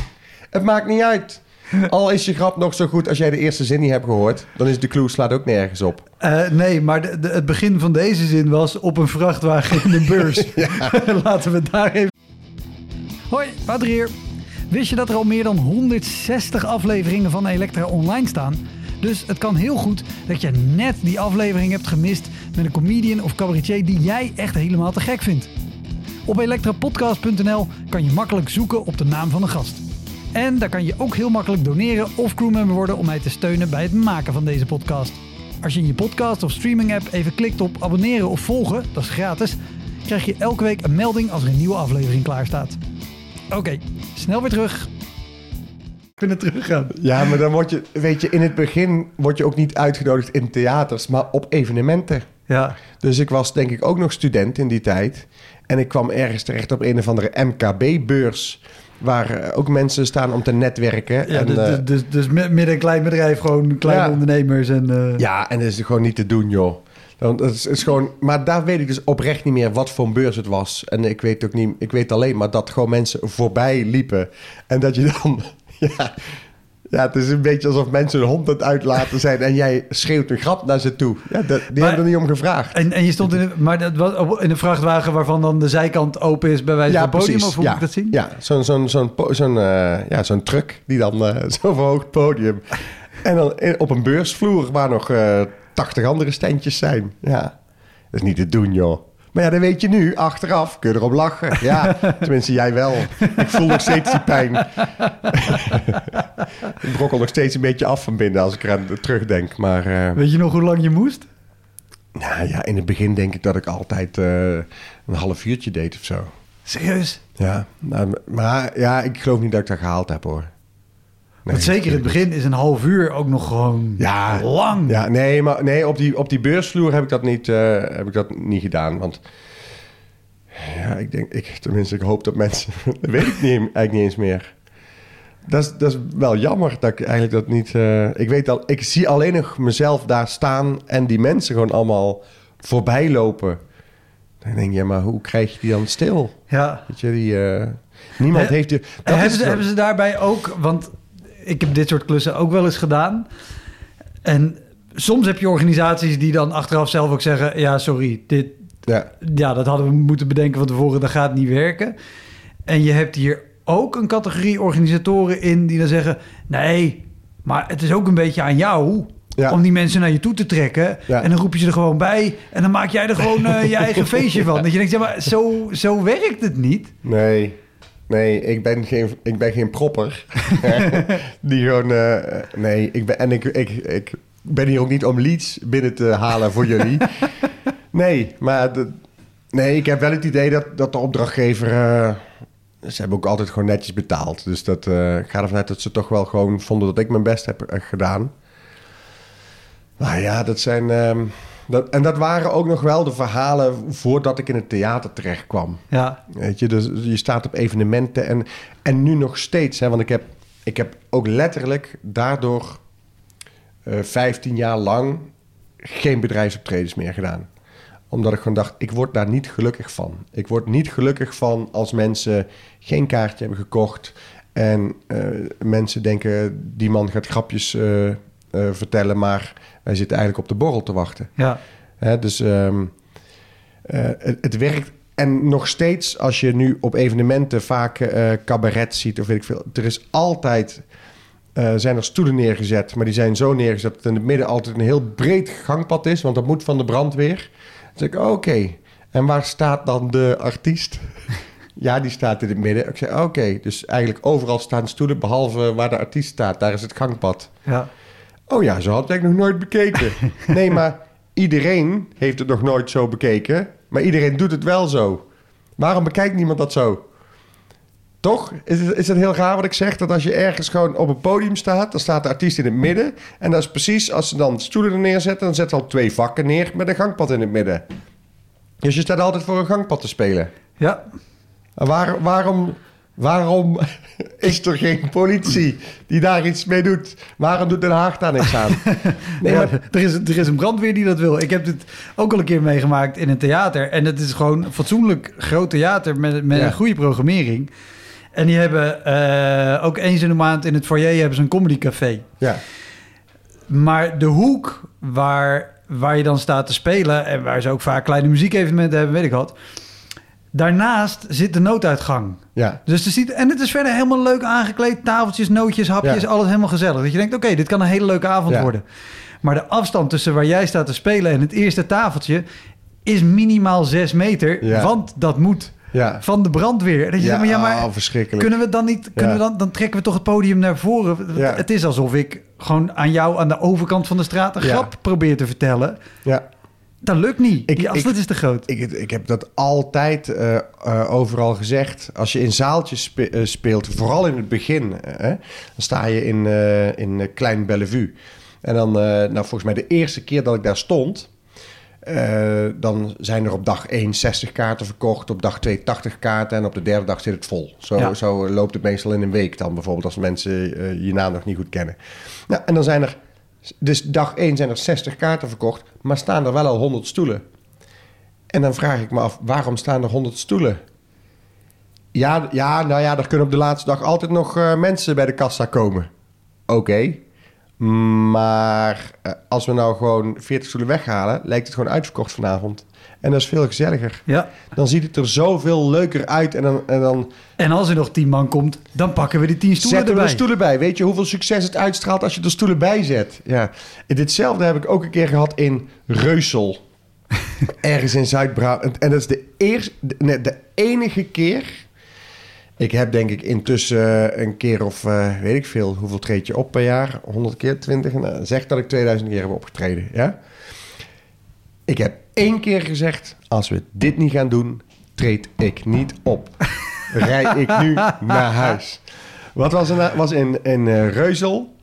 Het maakt niet uit. Al is je grap nog zo goed als jij de eerste zin niet hebt gehoord... dan is de clue slaat ook nergens op. Eh, nee, maar de, de- het begin van deze zin was op een vrachtwagen in de beurs. Laten we daar even... Hoi, Wouter hier. Wist je dat er al meer dan 160 afleveringen van Elektra online staan? Dus het kan heel goed dat je net die aflevering hebt gemist met een comedian of cabaretier die jij echt helemaal te gek vindt. Op elektrapodcast.nl kan je makkelijk zoeken op de naam van de gast. En daar kan je ook heel makkelijk doneren of crewmember worden om mij te steunen bij het maken van deze podcast. Als je in je podcast of streaming app even klikt op abonneren of volgen, dat is gratis, krijg je elke week een melding als er een nieuwe aflevering klaar staat. Oké, snel weer terug. Kunnen teruggaan. Ja, maar dan word je, weet je, in het begin word je ook niet uitgenodigd in theaters, maar op evenementen. Ja, Dus ik was denk ik ook nog student in die tijd. En ik kwam ergens terecht op een of andere MKB-beurs. Waar eh, ook mensen staan om te netwerken. ja en, dus, eh, dus, dus, dus mi- midden een klein bedrijf, gewoon kleine Ja. ondernemers. En, eh, ja, en dat is gewoon niet te doen, joh. Dan, dat is, is gewoon, maar daar weet ik dus oprecht niet meer wat voor een beurs het was. En ik weet ook niet, ik weet alleen maar dat gewoon mensen voorbij liepen. En dat je dan, ja, ja, het is een beetje alsof mensen een hond aan het uitlaten zijn. En jij schreeuwt een grap naar ze toe. Ja, dat, die hebben er niet om gevraagd. En, en je stond in een, maar dat was in een vrachtwagen waarvan dan de zijkant open is bij wijze Ja, van podium, precies. of hoe ja. moet ik dat zien? Ja, zo'n zo'n zo'n zo'n eh, ja, zo'n truck die dan eh, zo verhoogd podium. En dan op een beursvloer waar nog eh 80 andere standjes zijn. Ja, dat is niet te doen, joh. Maar ja, dat weet je nu. Achteraf kun je erop lachen. Ja, tenminste jij wel. Ik voel nog steeds die pijn. ik brokkel nog steeds een beetje af van binnen als ik eraan terugdenk. Maar eh, Weet je nog hoe lang je moest? nou ja, in het begin denk ik dat ik altijd eh, een half uurtje deed of zo. Serieus? Ja, nou, maar ja, ik geloof niet dat ik dat gehaald heb hoor. Want zeker in het begin is een half uur ook nog gewoon Ja, lang. Ja, nee, maar nee, op, die, op die beursvloer heb ik dat niet, eh, heb ik dat niet gedaan. Want ja, ik denk, ik, tenminste, ik hoop dat mensen. dat weet ik niet, eigenlijk niet eens meer. Dat is, dat is wel jammer dat ik eigenlijk dat niet. eh, ik weet al, ik zie alleen nog mezelf daar staan en die mensen gewoon allemaal voorbij lopen. Dan denk je, ja, maar hoe krijg je die dan stil? Ja. Weet je, die. eh, niemand heeft die. Dat hebben, ze, hebben ze daarbij ook, want ik heb dit soort klussen ook wel eens gedaan. En soms heb je organisaties die dan achteraf zelf ook zeggen: ja, sorry, dit, Ja, ja, dat hadden we moeten bedenken van tevoren, dat gaat niet werken. En je hebt hier ook een categorie organisatoren in die dan zeggen: nee, maar het is ook een beetje aan jou. Ja. Om die mensen naar je toe te trekken. Ja. En dan roep je ze er gewoon bij. En dan maak jij er gewoon eh, je eigen feestje van. Dat je denkt, ja, maar zo, zo werkt het niet. Nee, nee, ik ben geen, ik ben geen propper. Die gewoon, eh, nee, ik ben, en ik, ik, ik ben hier ook niet om leads binnen te halen voor jullie. Nee, maar de, nee, ik heb wel het idee dat, dat de opdrachtgever, eh, ze hebben ook altijd gewoon netjes betaald. Dus dat, eh, ik ga ervan uit dat ze toch wel gewoon vonden dat ik mijn best heb gedaan. Maar ja, dat zijn, ehm, dat, en dat waren ook nog wel de verhalen voordat ik in het theater terecht kwam. Ja, Weet je, dus je staat op evenementen en, en nu nog steeds. Hè, want ik heb, ik heb ook letterlijk daardoor eh 15 jaar lang geen bedrijfsoptredens meer gedaan. Omdat ik gewoon dacht, ik word daar niet gelukkig van. Ik word niet gelukkig van als mensen geen kaartje hebben gekocht... En eh, mensen denken, die man gaat grapjes eh, eh, vertellen, maar wij zitten eigenlijk op de borrel te wachten. Ja. Hè, dus ehm, eh, het, het werkt. En nog steeds, als je nu op evenementen vaak eh cabaret ziet of weet ik veel, er is altijd. zijn er stoelen neergezet, maar die zijn zo neergezet dat in het midden altijd een heel breed gangpad is, want dat moet van de brandweer. Dan zeg ik, oké, en waar staat dan de artiest? ja, die staat in het midden. Ik zeg, oké, dus eigenlijk overal staan stoelen, behalve waar de artiest staat, daar is het gangpad. Ja. Oh ja, zo had ik eigenlijk nog nooit bekeken. nee, maar iedereen heeft het nog nooit zo bekeken. Maar iedereen doet het wel zo. Waarom bekijkt niemand dat zo? Toch? Is het, is het heel raar wat ik zeg? Dat als je ergens gewoon op een podium staat... dan staat de artiest in het midden. En dat is precies als ze dan stoelen er neerzetten... dan zetten ze al twee vakken neer met een gangpad in het midden. Dus je staat altijd voor een gangpad te spelen. Ja. Waar, waarom, waarom is er geen politie die daar iets mee doet? Waarom doet Den Haag daar niks aan? Nee, Ja, maar- er, is, er is een brandweer die dat wil. Ik heb dit ook al een keer meegemaakt in een theater. En het is gewoon een fatsoenlijk groot theater met, met Ja. een goede programmering. En die hebben eh, ook eens in de maand in het foyer hebben ze een comedycafé. ja. Maar de hoek waar, waar je dan staat te spelen... en waar ze ook vaak kleine muziekevenementen hebben, weet ik wat... daarnaast zit de nooduitgang. Ja, Dus er ziet, en het is verder helemaal leuk aangekleed. Tafeltjes, nootjes, hapjes, Ja. alles helemaal gezellig. Dat je denkt, oké, dit kan een hele leuke avond Ja. worden. Maar de afstand tussen waar jij staat te spelen en het eerste tafeltje... is minimaal zes meter, Ja. want dat moet ja. van de brandweer. Dat je zegt, maar ja, maar oh, verschrikkelijk. kunnen we dan niet... Kunnen Ja. we dan, dan trekken we toch het podium naar voren. Ja. Het is alsof ik gewoon aan jou aan de overkant van de straat... een Ja. grap probeer te vertellen. Ja, Dat lukt niet. Ik- Die afstand is te groot. ik, ik heb dat altijd eh, eh, overal gezegd. Als je in zaaltjes spe- eh, speelt, vooral in het begin, hè, dan sta je in, in Klein Bellevue. En dan, nou, volgens mij de eerste keer dat ik daar stond, dan zijn er op dag 1 60 kaarten verkocht, op dag 2 80 kaarten en op de derde dag zit het vol. Zo, Ja. zo loopt het meestal in een week dan, bijvoorbeeld als mensen je naam nog niet goed kennen. Nou, en dan zijn er, dus dag 1 zijn er 60 kaarten verkocht, maar staan er wel al 100 stoelen. En dan vraag ik me af, waarom staan er 100 stoelen? Ja, ja, nou ja, er kunnen op de laatste dag altijd nog eh, mensen bij de kassa komen. Oké. Maar eh, als we nou gewoon 40 stoelen weghalen, lijkt het gewoon uitverkocht vanavond. En dat is veel gezelliger. Ja. Dan ziet het er zoveel leuker uit. En dan, en dan En als er nog tien man komt, dan pakken we die tien stoelen zetten we erbij. er stoelen bij. Weet je hoeveel succes het uitstraalt als je er stoelen bij zet? Ja. Ditzelfde heb ik ook een keer gehad in Reusel. Ergens in Zuid-Brabant. En dat is de, eerste, de, nee, de enige keer. Ik heb denk ik intussen eh, een keer of eh, weet ik veel, hoeveel treed je op per jaar? 100 keer, 20? Nou, zeg dat ik 2000 keer heb opgetreden. Ja? Ik heb één keer gezegd: als we dit niet gaan doen, treed ik niet op. Rijd ik nu naar huis. Wat was er na- was in, in eh, Reuzel?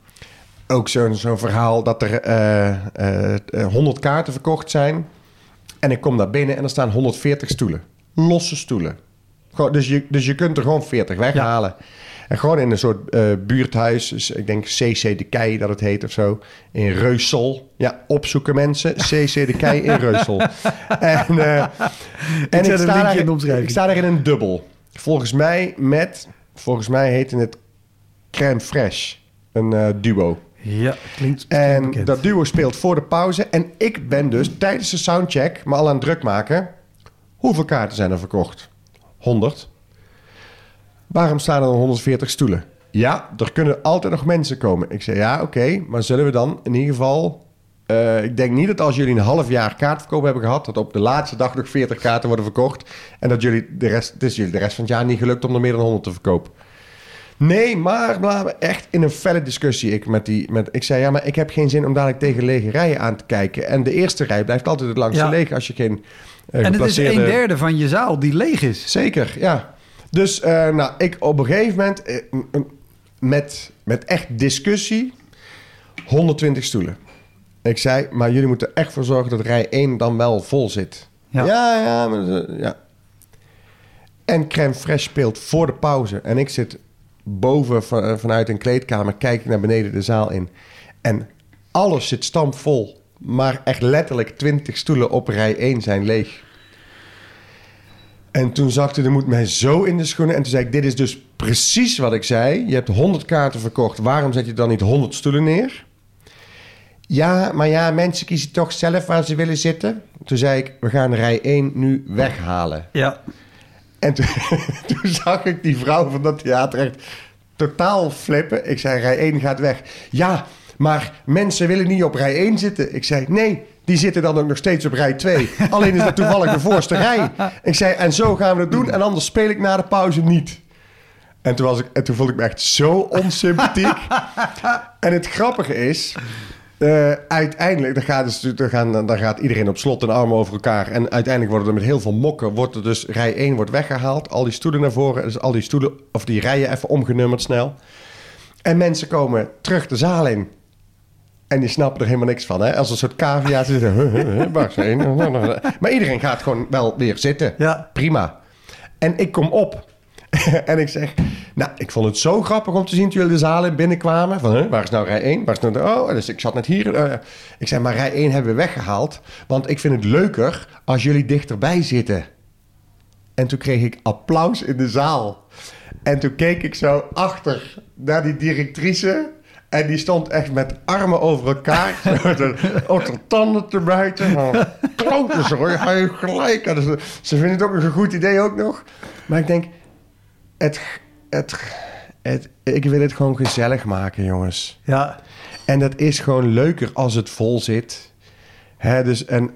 Ook zo'n zo'n verhaal dat er eh, eh, eh, 100 kaarten verkocht zijn. En ik kom daar binnen en er staan 140 stoelen. Losse stoelen. Gewoon, dus, je, dus je kunt er gewoon 40 weghalen. En gewoon in een soort eh, buurthuis. Dus ik denk CC de Kei dat het heet of zo. In Reusel. Ja, opzoeken mensen. CC de Kei in Reusel. en eh, en een sta daar, in. Ik sta daar in een dubbel. Volgens mij met... Volgens mij heette het Crème Fresh. Een eh, duo. Ja, klinkt, klinkt En bekend. dat duo speelt voor de pauze. En ik ben dus tijdens de soundcheck me al aan het druk maken. Hoeveel kaarten zijn er verkocht? 100. Waarom staan er dan 140 stoelen? Ja, er kunnen altijd nog mensen komen. Ik zei ja, oké, maar zullen we dan in ieder geval. eh, ik denk niet dat als jullie een half jaar kaartverkoop hebben gehad, dat op de laatste dag nog 40 kaarten worden verkocht. En dat jullie de rest, het is jullie de rest van het jaar niet gelukt om er meer dan 100 te verkopen. Nee, maar bla, echt in een felle discussie. Ik, met die, met, ik zei, ja, maar ik heb geen zin om dadelijk tegen lege rijen aan te kijken. En de eerste rij blijft altijd het langste Ja. leeg als je geen eh, en het is een derde van je zaal die leeg is. Zeker, ja. Dus eh, nou, ik op een gegeven moment eh, met, met echt discussie 120 stoelen. Ik zei, maar jullie moeten er echt voor zorgen dat rij 1 dan wel vol zit. Ja. Ja, ja, maar, eh, ja. En Crème Fresh speelt voor de pauze. En ik zit boven van- vanuit een kleedkamer, kijk ik naar beneden de zaal in. En alles zit stampvol. Maar echt letterlijk 20 stoelen op rij 1 zijn leeg. En toen zakte de moed mij zo in de schoenen. En toen zei ik, dit is dus precies wat ik zei. Je hebt 100 kaarten verkocht. Waarom zet je dan niet 100 stoelen neer? Ja, maar ja, mensen kiezen toch zelf waar ze willen zitten. Toen zei ik, we gaan rij 1 nu weghalen. Ja. En toen, toen zag ik die vrouw van dat theater echt totaal flippen. Ik zei, rij 1 gaat weg. Ja, maar mensen willen niet op rij 1 zitten. Ik zei, nee, die zitten dan ook nog steeds op rij 2. Alleen is dat toevallig de voorste rij. Ik zei, en zo gaan we het doen. En anders speel ik na de pauze niet. En toen, was ik, en toen voelde ik me echt zo onsympathiek. en het grappige is... eh, uiteindelijk, dan gaat, dus, dan, gaan, dan gaat iedereen op slot en armen over elkaar. En uiteindelijk worden er met heel veel mokken... Wordt er dus rij 1 wordt weggehaald. Al die stoelen naar voren. Dus al die stoelen, of die rijen even omgenummerd snel. En mensen komen terug de zaal in. En die snappen er helemaal niks van. Hè? Als een soort cavia. Zitten, huh, waar zijn? Maar iedereen gaat gewoon wel weer zitten. Ja. Prima. En ik kom op. en ik zeg... Nou, ik vond het zo grappig om te zien toen jullie de zaal in binnenkwamen. Van, huh, waar is nou rij 1? Waar is nou de... Oh, dus ik zat net hier. eh. ik zei, maar rij 1 hebben we weggehaald. Want ik vind het leuker als jullie dichterbij zitten. En toen kreeg ik applaus in de zaal. En toen keek ik zo achter naar die directrice. En die stond echt met armen over elkaar. Met een- Ook de tanden te bijten. Nou, Kloten ze hoor, ga je gelijk. En ze, ze vinden het ook een goed idee ook nog. Maar ik denk, het, het, het, ik wil het gewoon gezellig maken, jongens. Ja. En dat is gewoon leuker als het vol zit. Hè, dus en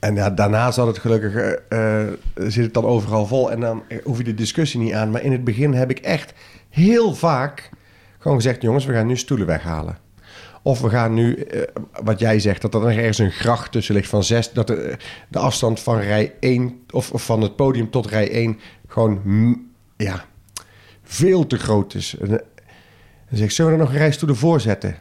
en ja, daarna zat het gelukkig, eh, eh, zit het dan overal vol. En dan hoef je de discussie niet aan. Maar in het begin heb ik echt heel vaak gewoon gezegd... jongens, we gaan nu stoelen weghalen. Of we gaan nu, eh, wat jij zegt, dat er nog ergens een gracht tussen ligt van zes... dat de, de afstand van rij 1, of, of van het podium tot rij 1... gewoon, ja, veel te groot is. En, eh, zullen we er nog een rij stoelen voor zetten?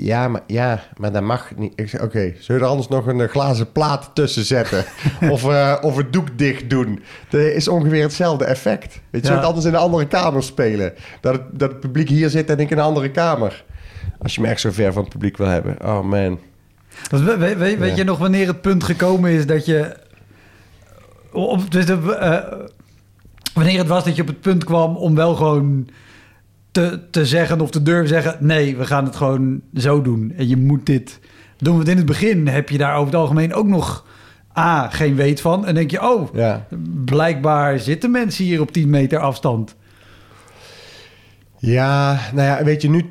Ja, maar, ja, maar dat mag niet. Ik zeg, oké, zullen we er anders nog een eh, glazen plaat tussen zetten? of, eh, of het doek dicht doen? Dat is ongeveer hetzelfde effect. Weet je, Ja. zou het anders in een andere kamer spelen? Dat het, dat het publiek hier zit en ik in een andere kamer. Als je me echt zo ver van het publiek wil hebben. Oh man. Weet, weet Ja. je nog wanneer het punt gekomen is dat je... Op, dus de, eh, wanneer het was dat je op het punt kwam om wel gewoon te, te zeggen of te durven zeggen... nee, we gaan het gewoon zo doen. En je moet dit doen. Want in het begin heb je daar over het algemeen ook nog... A, geen weet van. En denk je, oh, Ja. blijkbaar zitten mensen hier op 10 meter afstand. Ja, nou ja, weet je, nu,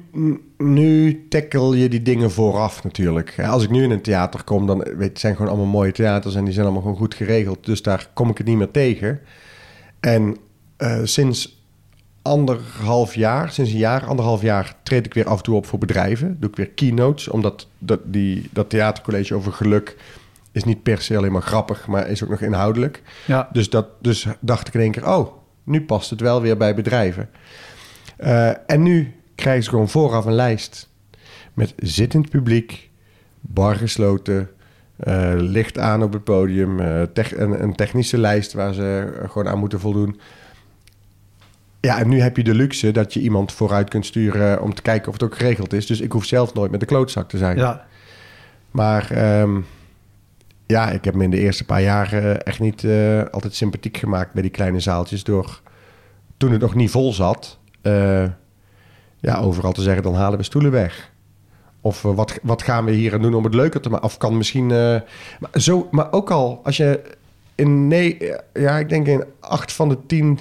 nu tackle je die dingen vooraf natuurlijk. Als ik nu in een theater kom, dan weet, het zijn gewoon allemaal mooie theaters en die zijn allemaal gewoon goed geregeld. Dus daar kom ik het niet meer tegen. En eh, sinds anderhalf jaar, sinds een jaar, anderhalf jaar, treed ik weer af en toe op voor bedrijven. Doe ik weer keynotes, omdat dat, die, dat theatercollege over geluk is niet per se alleen maar grappig, maar is ook nog inhoudelijk. Ja, Dus, dat, dus dacht ik in één keer, oh, nu past het wel weer bij bedrijven. Eh, en nu krijgen ze gewoon vooraf een lijst met zittend publiek, bar gesloten, eh, licht aan op het podium, eh, tech- een, een technische lijst waar ze gewoon aan moeten voldoen. Ja, en nu heb je de luxe dat je iemand vooruit kunt sturen om te kijken of het ook geregeld is. Dus ik hoef zelf nooit met de klootzak te zijn. ja. Maar ehm, ja, ik heb me in de eerste paar jaren echt niet eh, altijd sympathiek gemaakt bij die kleine zaaltjes. Door toen het nog niet vol zat, eh, ja, overal te zeggen: dan halen we stoelen weg. Of eh, wat, wat gaan we hier aan doen om het leuker te maken? Of kan misschien. eh, maar, zo, maar ook al als je in. Nee, ja, ik denk in acht van de tien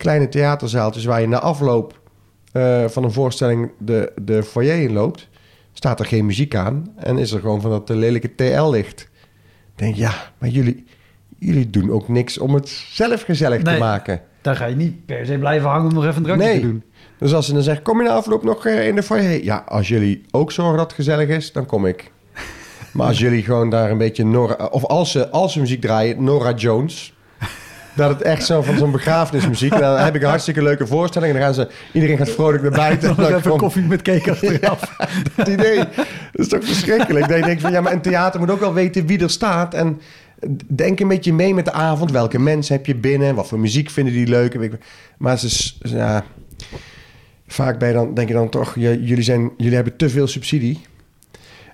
kleine theaterzaaltjes waar je na afloop eh, van een voorstelling de, de foyer in loopt staat er geen muziek aan en is er gewoon van dat lelijke TL-licht. denk ja, maar jullie, jullie doen ook niks om het zelf gezellig Nee. te maken. Daar ga je niet per se blijven hangen om nog even een drankje Nee. te doen. Dus als ze dan zeggen, kom je na afloop nog eh, in de foyer? Ja, als jullie ook zorgen dat het gezellig is, dan kom ik. Maar als jullie gewoon daar een beetje Nora... Of als ze, als ze muziek draaien, Nora Jones... Dat het echt zo van zo'n begrafenismuziek. En dan heb ik een hartstikke leuke voorstelling. En dan gaan ze... Iedereen gaat vrolijk naar buiten. Dan even koffie met cake achteraf. het idee. Dat is toch verschrikkelijk. Dat je denkt van ja, maar een theater moet ook wel weten wie er staat. En denk een beetje mee met de avond. Welke mensen heb je binnen? Wat voor muziek vinden die leuk? Maar ze, is- ja, vaak ben je dan, denk je dan toch, jullie, zijn, jullie hebben te veel subsidie.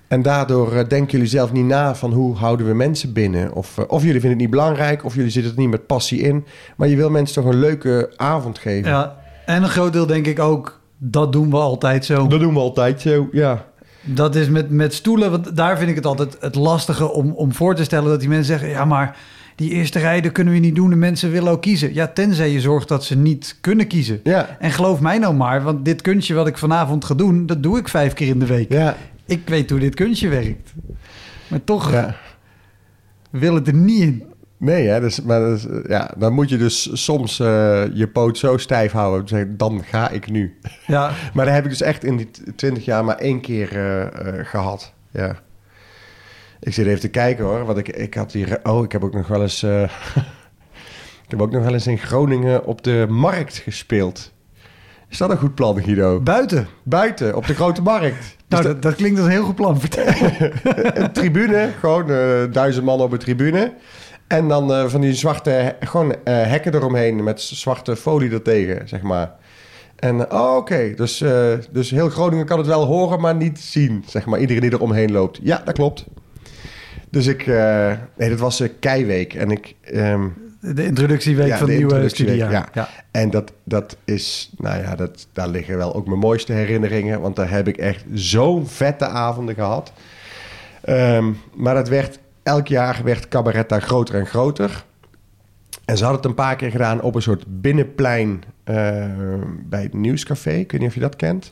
En daardoor eh, denken jullie zelf niet na van hoe houden we mensen binnen. Of, eh, of jullie vinden het niet belangrijk, of jullie zitten er niet met passie in. Maar je wil mensen toch een leuke avond geven. Ja, en een groot deel denk ik ook, dat doen we altijd zo. Dat doen we altijd zo, ja. Dat is met, met stoelen, want daar vind ik het altijd het lastige om, om voor te stellen dat die mensen zeggen: ja, maar die eerste rij dat kunnen we niet doen. De mensen willen ook kiezen. Ja, tenzij je zorgt dat ze niet kunnen kiezen. Ja, En geloof mij nou maar, want dit kunstje wat ik vanavond ga doen, dat doe ik vijf keer in de week. ja, Ik weet hoe dit kunstje werkt. Maar toch ja. wil het er niet in. Nee, hè, dus, maar dus, ja, dan moet je dus soms eh, je poot zo stijf houden. zeggen, Dan ga ik nu. Ja, Maar dat heb ik dus echt in die twintig jaar maar één keer eh, eh, gehad. Ja. Ik zit even te kijken hoor. Want ik, ik had hier. Oh, ik heb ook nog wel eens. ik heb ook nog wel eens in Groningen op de markt gespeeld. Is dat een goed plan, Guido? buiten. Buiten, op de grote markt. Nou, dat, dat klinkt als een heel goed plan. Vertel. een tribune, gewoon eh, duizend man op een tribune. En dan eh, van die zwarte, gewoon eh, hekken eromheen met zwarte folie ertegen, zeg maar. En, oh, oké, dus, dus heel Groningen kan het wel horen, maar niet zien, zeg maar. Iedereen die er omheen loopt. Ja, dat klopt. Dus ik, nee, dat was Keiweek. En ik, ehm, De introductieweek Ja, van de nieuwe studiejaar. ja. en dat, dat is, nou ja, dat, daar liggen wel ook mijn mooiste herinneringen. Want daar heb ik echt zo'n vette avonden gehad. Ehm, maar dat werd, elk jaar werd cabaret daar groter en groter. En ze hadden het een paar keer gedaan op een soort binnenplein eh, bij het Nieuwscafé. Ik weet niet of je dat kent.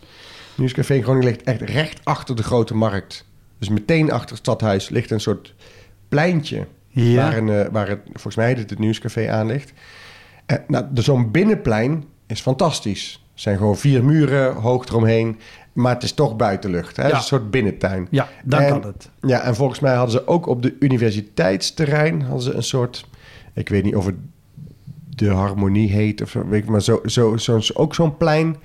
Nieuwscafé in Groningen ligt echt recht achter de grote markt. Dus meteen achter het stadhuis ligt een soort pleintje. Ja. Waar, een, eh, waar het, volgens mij het, het Nieuwscafé aan ligt. En, nou, zo'n binnenplein is fantastisch. Er zijn gewoon vier muren hoog eromheen. Maar het is toch buitenlucht. Hè? Het is een soort binnentuin. Ja, dan En- kan het. Ja, en volgens mij hadden ze ook op de universiteitsterrein hadden ze een soort, ik weet niet of het de harmonie heet of zo, weet ik, maar zo, zo, zo, ook zo'n plein.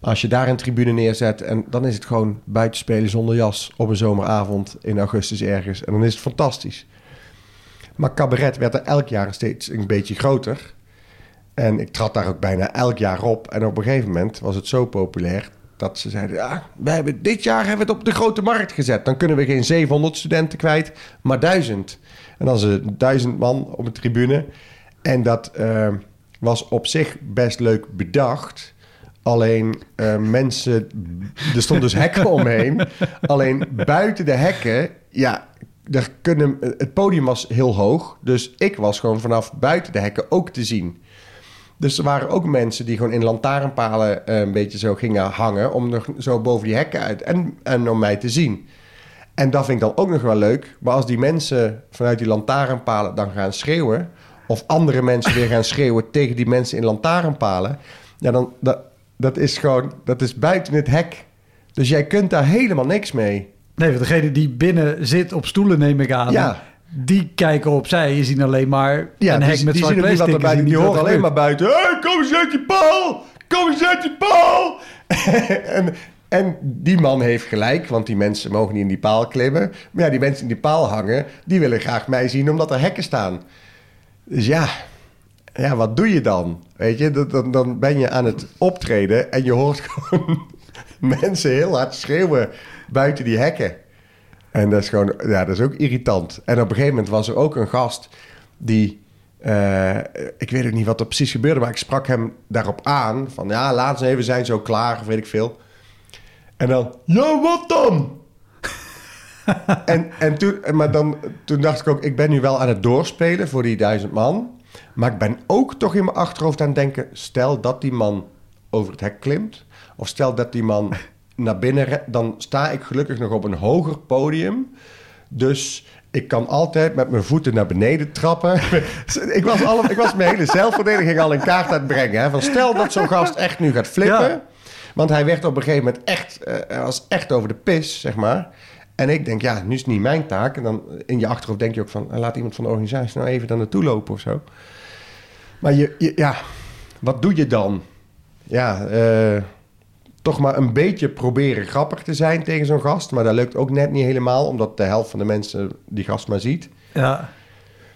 Als je daar een tribune neerzet en dan is het gewoon buitenspelen zonder jas op een zomeravond in augustus ergens. En dan is het fantastisch. Maar cabaret werd er elk jaar steeds een beetje groter. En ik trad daar ook bijna elk jaar op. En op een gegeven moment was het zo populair dat ze zeiden: ja, we hebben, dit jaar hebben we het op de grote markt gezet. Dan kunnen we geen 700 studenten kwijt, maar 1000. En dan ze duizend man op een tribune. En dat eh, was op zich best leuk bedacht. Alleen eh, mensen, er stonden dus hekken omheen. Alleen buiten de hekken, ja, daar kunnen, het podium was heel hoog. Dus ik was gewoon vanaf buiten de hekken ook te zien. Dus er waren ook mensen die gewoon in lantaarnpalen eh, een beetje zo gingen hangen... om nog zo boven die hekken uit en, en om mij te zien. En dat vind ik dan ook nog wel leuk. Maar als die mensen vanuit die lantaarnpalen dan gaan schreeuwen... of andere mensen weer gaan schreeuwen tegen die mensen in lantaarnpalen... ja, dan dat, dat is gewoon, dat is buiten het hek. Dus jij kunt daar helemaal niks mee. Nee, degene die binnen zit op stoelen, neem ik aan. Ja. Die kijken opzij. Je ziet alleen maar Ja, een die, hek met die zwart erbij. Ziet Die wat horen alleen maar buiten. Hey, kom eens uit die paal! Kom eens uit die paal! en, en die man heeft gelijk, want die mensen mogen niet in die paal klimmen. Maar ja, die mensen in die paal hangen, die willen graag mij zien omdat er hekken staan. Dus ja, ja wat doe je dan? Weet je, dan, dan ben je aan het optreden en je hoort gewoon mensen heel hard schreeuwen buiten die hekken. En dat is gewoon, ja, dat is ook irritant. En op een gegeven moment was er ook een gast die, eh, ik weet ook niet wat er precies gebeurde, maar ik sprak hem daarop aan. Van ja, laat eens even zijn zo klaar, of weet ik veel. En dan, ja, wat dan? en, en toen, maar dan, toen dacht ik ook, ik ben nu wel aan het doorspelen voor die duizend man. Maar ik ben ook toch in mijn achterhoofd aan het denken, stel dat die man over het hek klimt. Of stel dat die man naar binnen dan sta ik gelukkig nog op een hoger podium. Dus ik kan altijd met mijn voeten naar beneden trappen. ik, was alle, ik was mijn hele zelfverdediging al in kaart aan het brengen. Hè? Van stel dat zo'n gast echt nu gaat flippen. Ja. Want hij werd op een gegeven moment echt, hij was echt over de pis, zeg maar. En ik denk, ja, nu is het niet mijn taak. En dan in je achterhoofd denk je ook van, eh, laat iemand van de organisatie nou even daar naartoe lopen of zo. Maar je, je- ja, wat doe je dan? Ja, eh, toch maar een beetje proberen grappig te zijn tegen zo'n gast. Maar dat lukt ook net niet helemaal, omdat de helft van de mensen die gast maar ziet. Ja.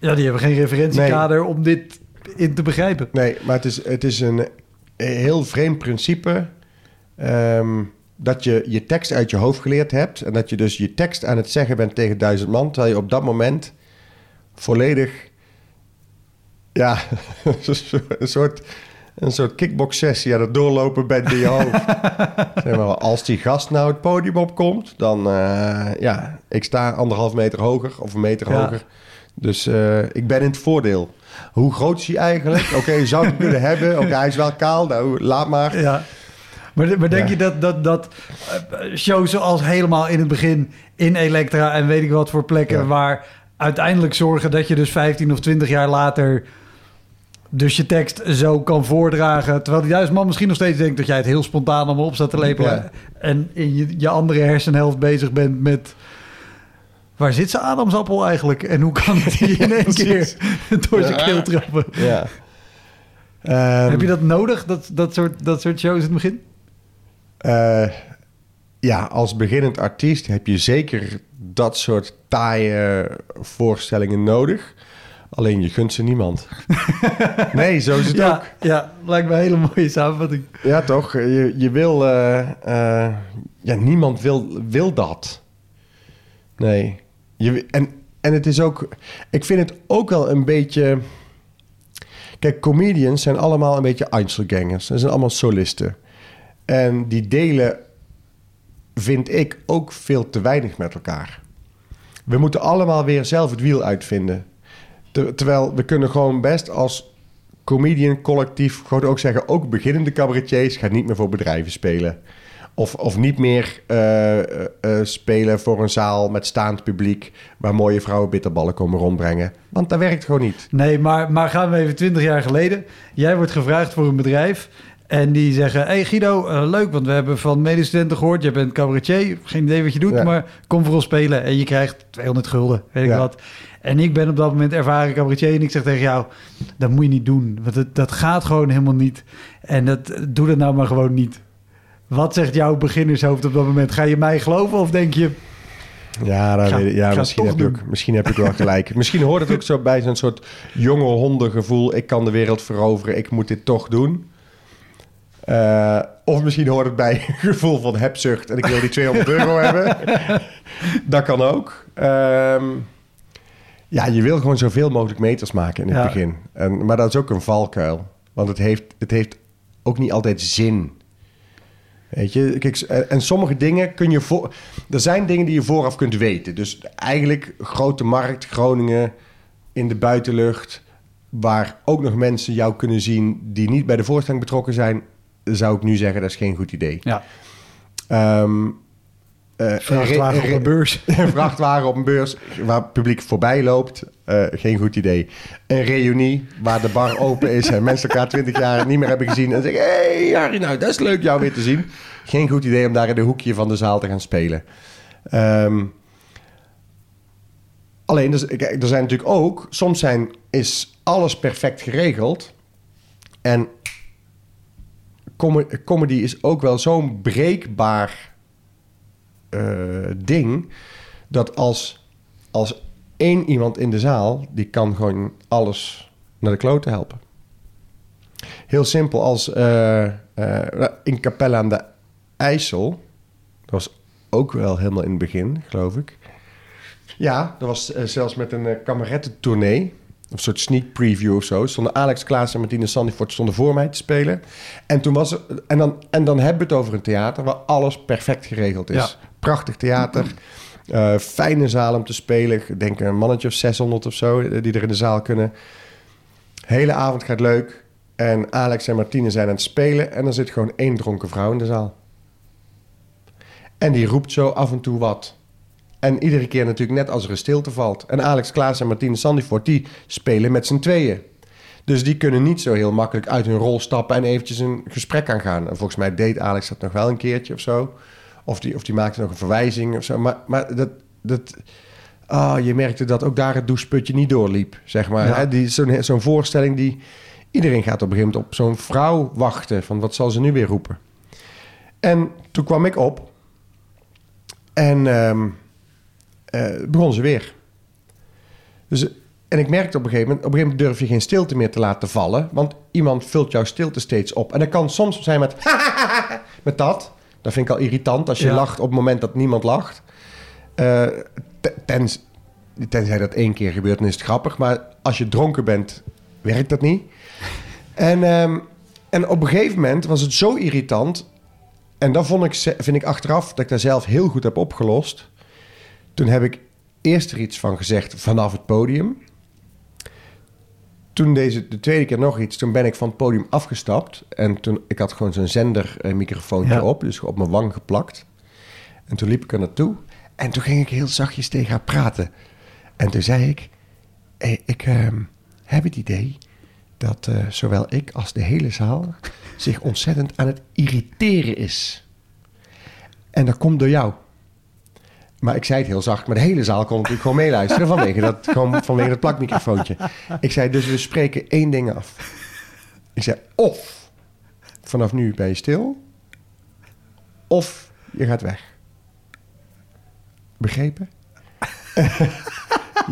ja, die hebben geen referentiekader om dit in te begrijpen. Nee, maar het is, het is een heel vreemd principe. Ehm, dat je je tekst uit je hoofd geleerd hebt. En dat je dus je tekst aan het zeggen bent tegen duizend man. Terwijl je op dat moment volledig, ja, een soort, een soort kickbox sessie aan het doorlopen bent in je hoofd. zeg maar, als die gast nou het podium opkomt, dan, eh, ja, ik sta anderhalf meter hoger of een meter Ja. hoger. Dus eh, ik ben in het voordeel. Hoe groot is hij eigenlijk? Oké, je zou het kunnen hebben. Oké, hij is wel kaal. Nou, laat maar. Ja. Maar, maar denk Ja. je dat, dat, dat eh, shows zoals helemaal in het begin in Elektra en weet ik wat voor plekken waar uiteindelijk zorgen dat je dus 15 of 20 jaar later dus je tekst zo kan voordragen. Terwijl die duizend man misschien nog steeds denkt dat jij het heel spontaan allemaal op staat te lepelen. Ja. En in je, je andere hersenhelft bezig bent met... Waar zit zijn Adamsappel eigenlijk? En hoe kan het hier in één keer door zijn keel trappen? Ja. Ehm, Heb je dat nodig, dat, dat, soort, dat soort shows in het begin? Eh, ja, als beginnend artiest heb je zeker dat soort taaie voorstellingen nodig. Alleen je gunt ze niemand. nee, zo is het ja, ook. Ja, lijkt me een hele mooie samenvatting. Ja, toch? Je, je wil... eh, eh, ja, niemand wil, wil dat. Nee. Je, en, en het is ook... Ik vind het ook wel een beetje... Kijk, comedians zijn allemaal een beetje Einzelgangers. Ze zijn allemaal solisten. En die delen, vind ik, ook veel te weinig met elkaar. We moeten allemaal weer zelf het wiel uitvinden. Ter- terwijl we kunnen gewoon best als comedian collectief gewoon ook zeggen... ook beginnende cabaretiers gaan niet meer voor bedrijven spelen. Of, of niet meer eh, eh, eh, spelen voor een zaal met staand publiek... waar mooie vrouwen bitterballen komen rondbrengen. Want dat werkt gewoon niet. Nee, maar, maar gaan we even 20 jaar geleden. Jij wordt gevraagd voor een bedrijf. En die zeggen: Hey Guido, leuk, want we hebben van medestudenten gehoord. Je bent cabaretier. Geen idee wat je doet, Ja. maar kom voor ons spelen. En je krijgt 200 gulden, weet ik Ja. wat. En ik ben op dat moment ervaren cabaretier. En ik zeg tegen jou: Dat moet je niet doen. Want het, dat gaat gewoon helemaal niet. En dat, doe dat nou maar gewoon niet. Wat zegt jouw beginnershoofd op dat moment? Ga je mij geloven of denk je... Ja, dat Ga- weet ik- ja misschien, heb ook, misschien heb ik wel gelijk. misschien hoort het ook zo bij zo'n soort jonge hondengevoel. Ik kan de wereld veroveren, ik moet dit toch doen. Eh, of misschien hoort het bij een gevoel van hebzucht en ik wil die 200 euro hebben. Dat kan ook. Ehm, ja, je wil gewoon zoveel mogelijk meters maken in het Ja. begin. En, maar dat is ook een valkuil. Want het heeft, het heeft ook niet altijd zin. Weet je, kijk, en- en sommige dingen kun je voor. Er zijn dingen die je vooraf kunt weten. Dus eigenlijk grote markt, Groningen, in de buitenlucht, waar ook nog mensen jou kunnen zien die niet bij de voorstelling betrokken zijn, zou ik nu zeggen dat is geen goed idee. Ja, Ehm, eh, vrachtwagen op een beurs. een vrachtwagen op een beurs waar het publiek voorbij loopt. eh, geen goed idee. Een reunie waar de bar open is en mensen elkaar twintig jaar niet meer hebben gezien. En zeggen: Hé, hey, Harry, nou, dat is leuk jou weer te zien. Geen goed idee om daar in de hoekje van de zaal te gaan spelen. Ehm, alleen, dus, kijk, er zijn natuurlijk ook, soms zijn, is alles perfect geregeld. En com- comedy is ook wel zo'n breekbaar ding. Dat als, als één iemand in de zaal, die kan gewoon alles naar de kloten helpen. Heel simpel, als eh, eh, in Capelle aan de IJssel, dat was ook wel helemaal in het begin, geloof ik. Ja, dat was eh, zelfs met een kamerettentournee, of een soort sneak preview of zo. Stonden Alex Klaas en Martine Sandifort stonden voor mij te spelen. En, toen was en, dan, en dan hebben we het over een theater waar alles perfect geregeld is. Prachtig theater. eh, fijne zaal om te spelen. Ik denk een mannetje of 600 of zo eh, die er in de zaal kunnen. Hele avond gaat leuk. En Alex en Martine zijn aan het spelen. En er zit gewoon één dronken vrouw in de zaal. En die roept zo af en toe wat. En iedere keer natuurlijk net als er een stilte valt. En Alex Klaas en Martine Sandifort, die spelen met z'n tweeën. Dus die kunnen niet zo heel makkelijk uit hun rol stappen en eventjes een gesprek aangaan. En volgens mij deed Alex dat nog wel een keertje of zo. Of die, of die maakte nog een verwijzing of zo. Maar, maar dat, dat, ah, je merkte dat ook daar het doucheputje niet doorliep, zeg maar. Ja. Hè? Die, zo'n, zo'n voorstelling die... Iedereen gaat op een gegeven moment op zo'n vrouw wachten. Van wat zal ze nu weer roepen? En toen kwam ik op. En ehm, eh, begon ze weer. Dus, en ik merkte op een gegeven moment... Op een gegeven moment durf je geen stilte meer te laten vallen. Want iemand vult jouw stilte steeds op. En dat kan soms zijn met... met dat. Dat vind ik al irritant als je Ja. lacht op het moment dat niemand lacht. Te- tens, tenzij dat één keer gebeurt, dan is het grappig. Maar als je dronken bent, werkt dat niet. En, ehm, en op een gegeven moment was het zo irritant. En dat vond ik, vind ik achteraf dat ik daar zelf heel goed heb opgelost. Toen heb ik eerst er iets van gezegd vanaf het podium. Toen deze, de tweede keer nog iets, toen ben ik van het podium afgestapt. En toen, ik had gewoon zo'n zendermicrofoontje Ja. op, dus op mijn wang geplakt. En toen liep ik er naartoe. En toen ging ik heel zachtjes tegen haar praten. En toen zei ik, hey, ik ehm, heb het idee dat eh, zowel ik als de hele zaal zich ontzettend aan het irriteren is. En dat komt door jou. Maar ik zei het heel zacht, maar de hele zaal kon natuurlijk gewoon meeluisteren vanwege dat, gewoon vanwege dat plakmicrofoontje. Ik zei, dus we spreken één ding af. Ik zei, of vanaf nu ben je stil, of je gaat weg. Begrepen?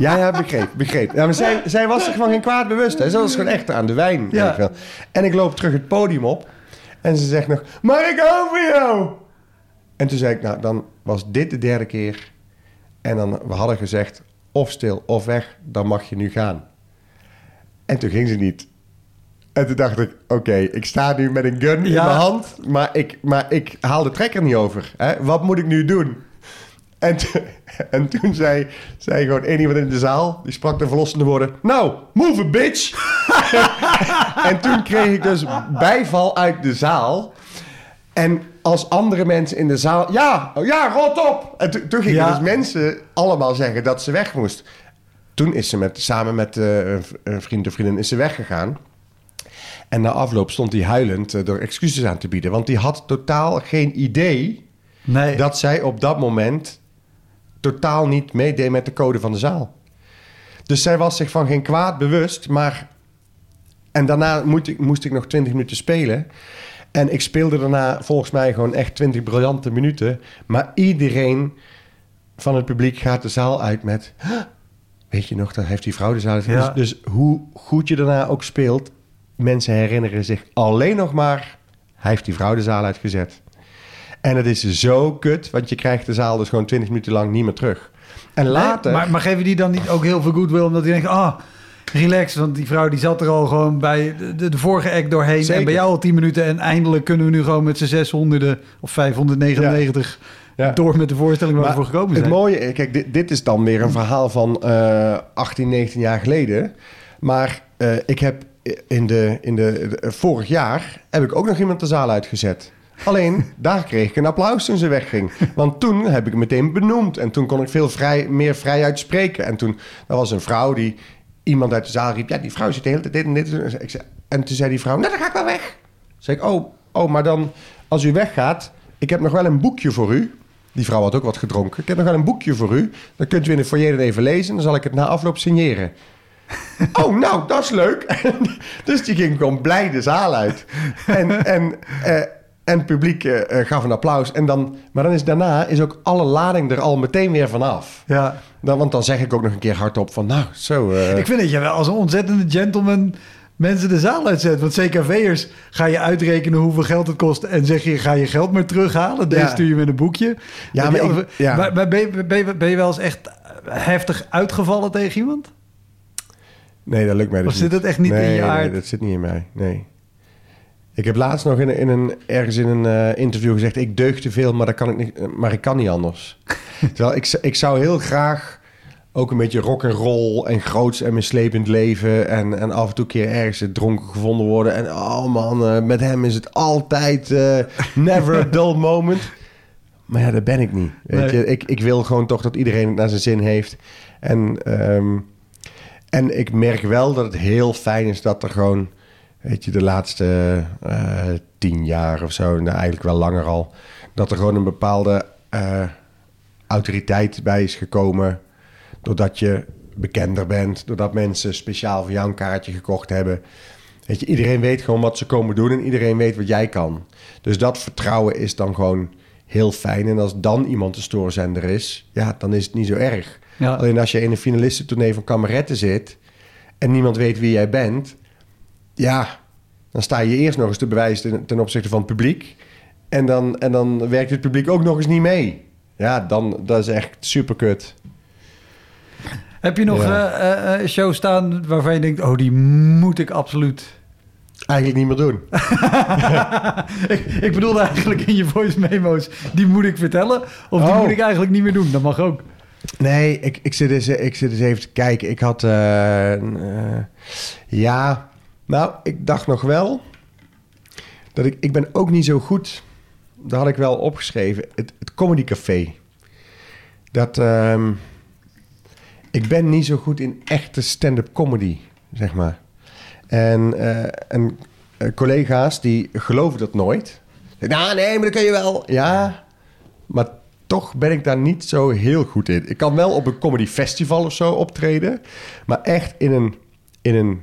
ja, ja, begreep, begreep. Ja, maar zij, zij was zich van geen kwaad bewust. Hè. Ze was gewoon echt aan de wijn. Ja. wel. En ik loop terug het podium op en ze zegt nog, maar ik hou van jou. En toen zei ik, nou, dan was dit de derde keer. En dan, we hadden gezegd, of stil of weg, dan mag je nu gaan. En toen ging ze niet. En toen dacht ik, oké, ik sta nu met een gun in Ja. mijn hand, maar ik, maar ik haal de trekker niet over. Hè? Wat moet ik nu doen? En, en toen zei, zei gewoon één iemand in de zaal, die sprak de verlossende woorden, nou, move it, bitch! en toen kreeg ik dus bijval uit de zaal. En als andere mensen in de zaal... Ja, oh ja, rot op! En to- toen gingen Ja. dus mensen allemaal zeggen dat ze weg moest. Toen is ze met, samen met eh, een vriend of vriendin is ze weggegaan. En na afloop stond hij huilend eh, door excuses aan te bieden. Want die had totaal geen idee Nee. dat zij op dat moment totaal niet meedeed met de code van de zaal. Dus zij was zich van geen kwaad bewust, maar... En daarna moest ik, moest ik nog 20 minuten spelen. En ik speelde daarna volgens mij gewoon echt 20 briljante minuten. Maar iedereen van het publiek gaat de zaal uit met... "Huh, Weet je nog, dat heeft die vrouw de zaal uit. Ja. Dus, dus hoe goed je daarna ook speelt... mensen herinneren zich alleen nog maar... hij heeft die vrouw de zaal uitgezet. En het is zo kut, want je krijgt de zaal dus gewoon 20 minuten lang niet meer terug. En later... Maar, maar geven die dan niet ook heel veel goodwill omdat die denken, ah, relax, want die vrouw die zat er al gewoon bij de, de, vorige act doorheen Zeker. en bij jou al 10 minuten en eindelijk kunnen we nu gewoon met z'n 600 of 599 Ja. door met de voorstelling waar we voor gekomen het zijn. mooie, kijk, dit, dit is dan weer een verhaal van eh 18, 19 jaar geleden. Maar eh, ik heb in de, in de, de- vorig jaar heb ik ook nog iemand de zaal uitgezet. Alleen, daar kreeg ik een applaus toen ze wegging. Want toen heb ik het meteen benoemd. En toen kon ik veel vrij, meer vrij uitspreken. En toen, er was een vrouw die iemand uit de zaal riep... Ja, die vrouw zit de hele tijd dit en dit. En, ik zei, en toen zei die vrouw, nou, dan ga ik wel weg. Toen zei ik, oh, oh, maar dan, als u weggaat... Ik heb nog wel een boekje voor u. Die vrouw had ook wat gedronken. Ik heb nog wel een boekje voor u. Dan kunt u in de foyer dan even lezen. Dan zal ik het na afloop signeren. oh, nou, dat is leuk. dus die ging gewoon blij de zaal uit. En, en, eh, en het publiek eh, eh, gaf een applaus. En dan, maar dan is daarna is ook alle lading er al meteen weer vanaf. Ja. Dan, want dan zeg ik ook nog een keer hardop van... Nou, zo... eh, Ik vind dat je wel als een ontzettende gentleman mensen de zaal uitzet. Want CKV'ers ga je uitrekenen hoeveel geld het kost... en zeg je, ga je geld maar terughalen. Deze Ja. stuur je met een boekje. Ja, maar die ik- andere- ja. maar- maar ben, je, ben, je, ben je wel eens echt heftig uitgevallen tegen iemand? Nee, dat lukt mij dus Of zit het echt niet in nee, je Nee, aard? dat zit niet in mij. Nee. Ik heb laatst nog in, in een, ergens in een eh, interview gezegd... ik deug te veel, maar, dat kan ik, niet, eh, maar ik kan niet anders. Terwijl ik, ik zou heel graag ook een beetje rock and roll en groots en mislepend leven... En, en af en toe een keer ergens dronken gevonden worden. En oh man, eh, met hem is het altijd never a dull moment. Maar ja, dat ben ik niet. Weet Nee. je? Ik, ik wil gewoon toch dat iedereen het naar zijn zin heeft. En... ehm, en ik merk wel dat het heel fijn is dat er gewoon, weet je, de laatste eh, tien jaar of zo, nou eigenlijk wel langer al, dat er gewoon een bepaalde eh, autoriteit bij is gekomen. Doordat je bekender bent, doordat mensen speciaal voor jou een kaartje gekocht hebben. Weet je, iedereen weet gewoon wat ze komen doen en iedereen weet wat jij kan. Dus dat vertrouwen is dan gewoon heel fijn. En als dan iemand de stoorzender is, ja, dan is het niet zo erg. Ja. Alleen als je in een finalistentournee van kameretten zit en niemand weet wie jij bent, ja, dan sta je eerst nog eens te bewijzen ten, ten opzichte van het publiek. En dan, en dan werkt het publiek ook nog eens niet mee. Ja, dan dat is echt super kut. Heb je nog Ja. eh, eh, eh, shows staan waarvan je denkt... oh, die moet ik absoluut... Eigenlijk niet meer doen. ik, ik bedoelde eigenlijk in je voice memo's... die moet ik vertellen of die Oh. moet ik eigenlijk niet meer doen. Dat mag ook. Nee, ik, ik, zit eens, ik zit eens even te kijken. Ik had... ja, nou, ik dacht nog wel... dat ik... Ik ben ook niet zo goed... Daar had ik wel opgeschreven. Het, het Comedy Café. Dat... ehm, ik ben niet zo goed in echte stand-up comedy, zeg maar. En, eh, en eh, collega's die geloven dat nooit. Nou, nee, maar dat kun je wel. Ja, maar toch ben ik daar niet zo heel goed in. Ik kan wel op een comedy festival of zo optreden. Maar echt in een, in een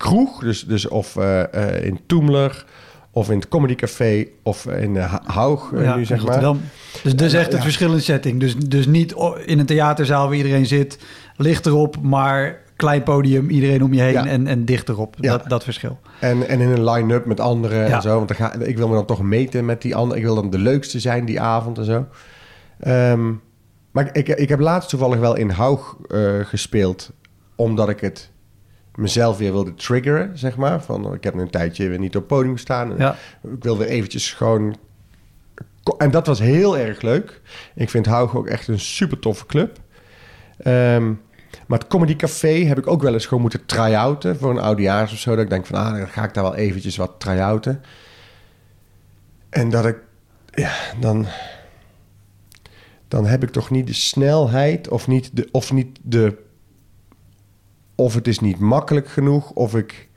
kroeg, dus, dus of eh, eh, in Toemler... of in het Comedy Café, of in de Ha- Haug, eh, Ja, nu zeg maar. Dus, dus echt het Ja. verschil in setting. Dus, dus niet in een theaterzaal waar iedereen zit, licht erop, maar klein podium, iedereen om je heen Ja. en, en dicht erop. Ja. Dat, dat verschil. En, en in een line-up met anderen Ja. en zo. Want dan ga, ik wil me dan toch meten met die anderen. Ik wil dan de leukste zijn die avond en zo. Ehm, maar ik, ik heb laatst toevallig wel in Haug eh, gespeeld. Omdat ik het mezelf weer wilde triggeren, zeg maar. Van, ik heb nu een tijdje weer niet op het podium staan. Ja. Ik wil weer eventjes gewoon... En dat was heel erg leuk. Ik vind Haug ook echt een super toffe club. Ehm, maar het Comedy Café heb ik ook wel eens gewoon moeten try-outen voor een oudejaars of zo. Dat ik denk van, ah, dan ga ik daar wel eventjes wat try-outen. En dat ik, ja, dan, dan heb ik toch niet de snelheid of niet de, of niet de, of het is niet makkelijk genoeg of ik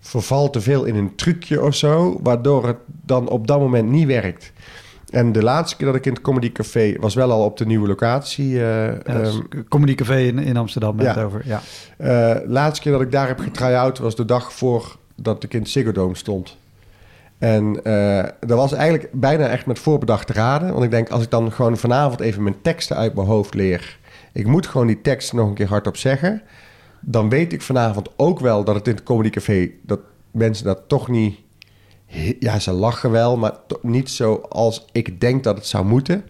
verval te veel in een trucje of zo, waardoor het dan op dat moment niet werkt. En de laatste keer dat ik in het Comedy Café was wel al op de nieuwe locatie. eh, Ja, dat is ehm, Comedy Café in, in Amsterdam met Ja. het over. Ja. eh, laatste keer dat ik daar heb getry-out was de dag voor dat ik in het Ziggo Dome stond. En eh, dat was eigenlijk bijna echt met voorbedachte raden. Want ik denk, als ik dan gewoon vanavond even mijn teksten uit mijn hoofd leer... ik moet gewoon die teksten nog een keer hardop zeggen... dan weet ik vanavond ook wel dat het in het Comedy Café... dat mensen dat toch niet... Ja, ze lachen wel, maar niet zoals ik denk dat het zou moeten.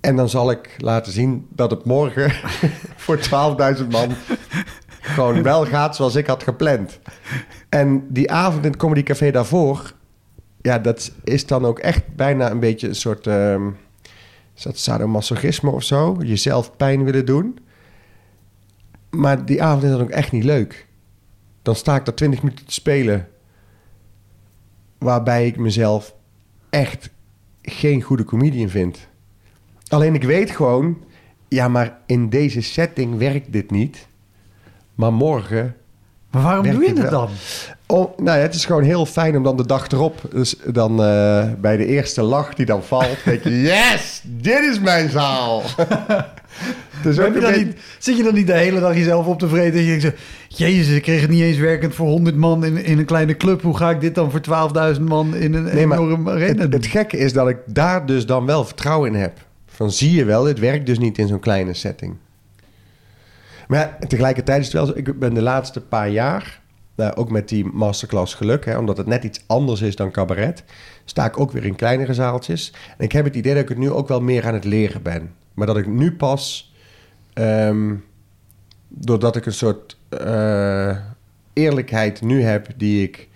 En dan zal ik laten zien dat het morgen voor 12.000 man gewoon wel gaat zoals ik had gepland. En die avond in het Comedy Café daarvoor, ja, dat is dan ook echt bijna een beetje een soort, ehm is dat sadomasochisme of zo? Jezelf pijn willen doen. Maar die avond is dan ook echt niet leuk. Dan sta ik daar 20 minuten te spelen, waarbij ik mezelf echt geen goede comedian vind. Alleen ik weet gewoon, ja, maar in deze setting werkt dit niet. Maar morgen. Maar waarom doe je het dan? Oh, nou ja, het is gewoon heel fijn om dan de dag erop, dus dan eh, bij de eerste lach die dan valt, denk je: yes, dit is mijn zaal. dus je dan niet, zit je dan niet de hele dag jezelf op te vreten? Dat je denkt zo, jezus, ik kreeg het niet eens werkend voor 100 man in, in een kleine club. Hoe ga ik dit dan voor 12.000 man in een Nee, enorme arena het, het gekke is dat ik daar dus dan wel vertrouwen in heb. Van zie je wel, dit werkt dus niet in zo'n kleine setting. Maar ja, tegelijkertijd is het wel zo. Ik ben de laatste paar jaar, nou, ook met die masterclass geluk, hè, omdat het net iets anders is dan cabaret, sta ik ook weer in kleinere zaaltjes. En ik heb het idee dat ik het nu ook wel meer aan het leren ben. Maar dat ik nu pas, ehm, doordat ik een soort eh, eerlijkheid nu heb die ik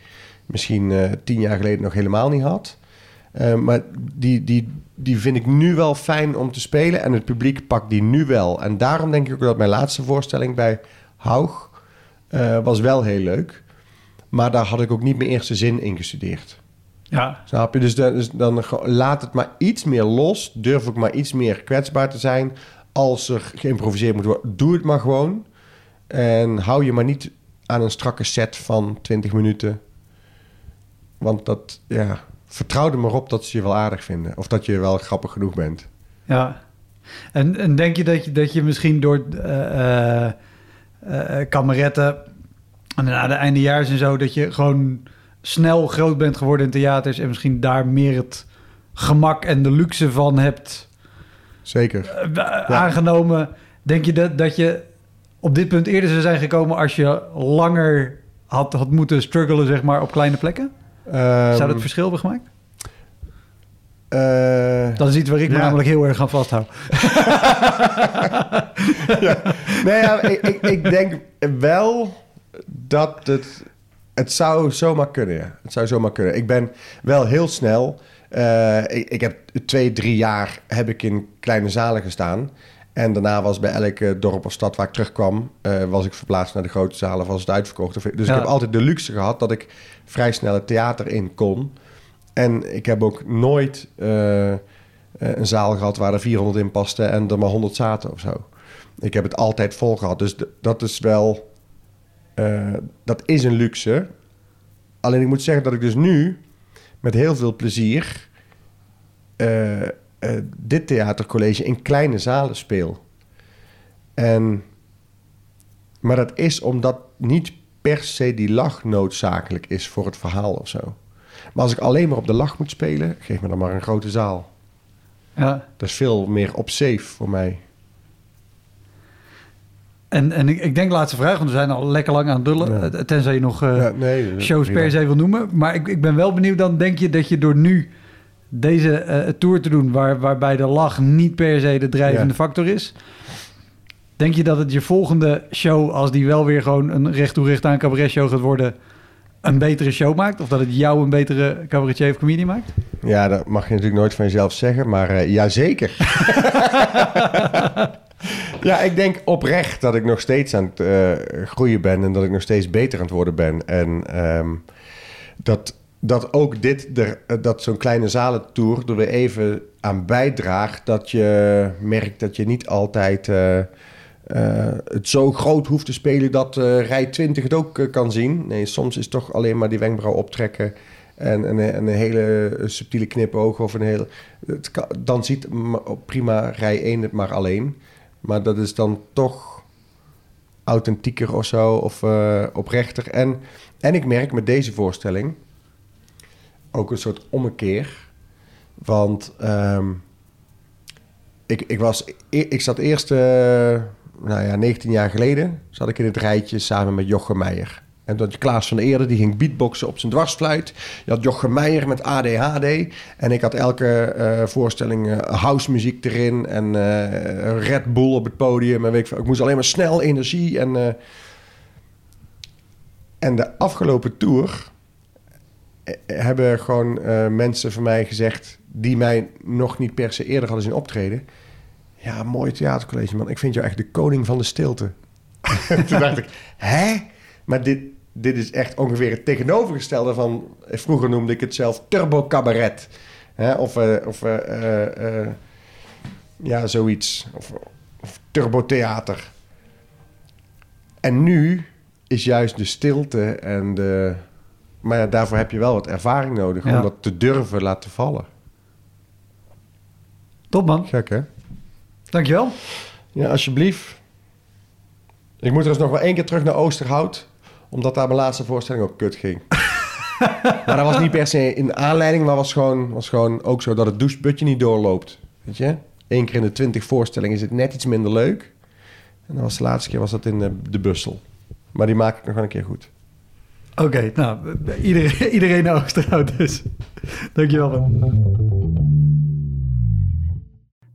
misschien eh, tien jaar geleden nog helemaal niet had. Eh, maar die, die, die vind ik nu wel fijn om te spelen. En het publiek pakt die nu wel. En daarom denk ik ook dat mijn laatste voorstelling bij Haug eh, was wel heel leuk. Maar daar had ik ook niet mijn eerste zin in gestudeerd. Ja, Snap je? Dus, dan- dus dan laat het maar iets meer los. Durf ik maar iets meer kwetsbaar te zijn. Als er geïmproviseerd moet worden, doe het maar gewoon. En hou je maar niet aan een strakke set van 20 minuten. Want dat, ja, vertrouw er maar op dat ze je wel aardig vinden. Of dat je wel grappig genoeg bent. ja. En, en denk je dat, je dat je misschien door eh, eh, kameretten en na de eindejaars en zo... dat je gewoon snel groot bent geworden in theaters... en misschien daar meer het gemak en de luxe van hebt Zeker. eh, aangenomen. Denk je dat, dat je op dit punt eerder zou zijn gekomen... als je langer had, had moeten struggelen zeg maar, op kleine plekken? Ehm, Zou dat het verschil hebben gemaakt? eh, Dat is iets waar ik me Ja. namelijk heel erg aan vasthoud. nee, ja, ik, ik, ik denk wel dat het... Het zou zomaar kunnen, ja. Het zou zomaar kunnen. Ik ben wel heel snel... eh, ik, ik heb twee, drie jaar heb ik in kleine zalen gestaan. En daarna was bij elke dorp of stad waar ik terugkwam... eh, was ik verplaatst naar de grote zalen of was het uitverkocht. Dus Ja. ik heb altijd de luxe gehad dat ik vrij snel het theater in kon. En ik heb ook nooit eh, eh, een zaal gehad waar er 400 in pasten... en er maar 100 zaten of zo. Ik heb het altijd vol gehad. Dus dat is wel... eh, dat is een luxe. Alleen ik moet zeggen dat ik dus nu met heel veel plezier... eh, eh, dit theatercollege in kleine zalen speel. En, maar dat is omdat niet per se die lach noodzakelijk is voor het verhaal of zo. Maar als ik alleen maar op de lach moet spelen, geef me dan maar een grote zaal. Ja. Dat is veel meer op safe voor mij. En, en ik, ik denk laatste vraag, want we zijn al lekker lang aan het dullen. Ja. Eh, Tenzij je nog eh, Ja, nee, shows per se wil noemen. Maar ik, ik ben wel benieuwd dan, denk je dat je door nu deze eh, tour te doen... Waar, waarbij de lach niet per se de drijvende Ja. factor is... Denk je dat het je volgende show, als die wel weer gewoon een recht toe recht aan cabaret show gaat worden... een betere show maakt? Of dat het jou een betere cabaretier of comedian maakt? Ja, dat mag je natuurlijk nooit van jezelf zeggen, maar eh ja, zeker. ja, ik denk oprecht dat ik nog steeds aan het eh, groeien ben en dat ik nog steeds beter aan het worden ben. En ehm, dat, dat ook dit, eh, dat zo'n kleine zalentour er weer even aan bijdraagt dat je merkt dat je niet altijd eh, het zo groot hoeft te spelen dat rij 20 het ook kan zien. Nee, soms is toch alleen maar die wenkbrauw optrekken en, en, en een hele subtiele knipoog of een kan, dan ziet prima rij 1 het maar alleen. Maar dat is dan toch authentieker of zo, of eh, oprechter. En, en ik merk met deze voorstelling ook een soort ommekeer. Want ehm, ik, ik, was, ik, ik zat eerst, eh, nou ja, 19 jaar geleden, zat ik in het rijtje samen met Jochem Meijer. En dat Klaas van Eerder, die ging beatboxen op zijn dwarsfluit. Je had Jochem Meijer met ADHD. En ik had elke eh, voorstelling uh, house muziek erin. En uh, Red Bull op het podium. En ik, moest alleen maar snel energie. En, en de afgelopen tour eh, hebben gewoon mensen van mij gezegd... die mij nog niet per se eerder hadden zien optreden... ja, mooi theatercollege, man. Ik vind jou echt de koning van de stilte. Toen dacht ik, hè? Maar dit, dit is echt ongeveer het tegenovergestelde van... Vroeger noemde ik het zelf turbo cabaret. Hè? Of, uh, of uh, uh, ja, zoiets. Of, of turbo theater. En nu is juist de stilte en de... Maar ja, daarvoor heb je wel wat ervaring nodig... Ja. om dat te durven laten vallen. Top man, Gek, hè? dankjewel. Ja, alsjeblieft. Ik moet er eens nog wel één keer terug naar Oosterhout. Omdat daar mijn laatste voorstelling ook kut ging. maar dat was niet per se in aanleiding, maar was gewoon, was gewoon ook zo dat het doucheputje niet doorloopt. Weet je? Eén keer in de twintig voorstellingen is het net iets minder leuk. En dan was de laatste keer was dat in de, de bussel. Maar die maak ik nog een keer goed. Oké, nou, iedereen, iedereen Oosterhout dus. Dankjewel.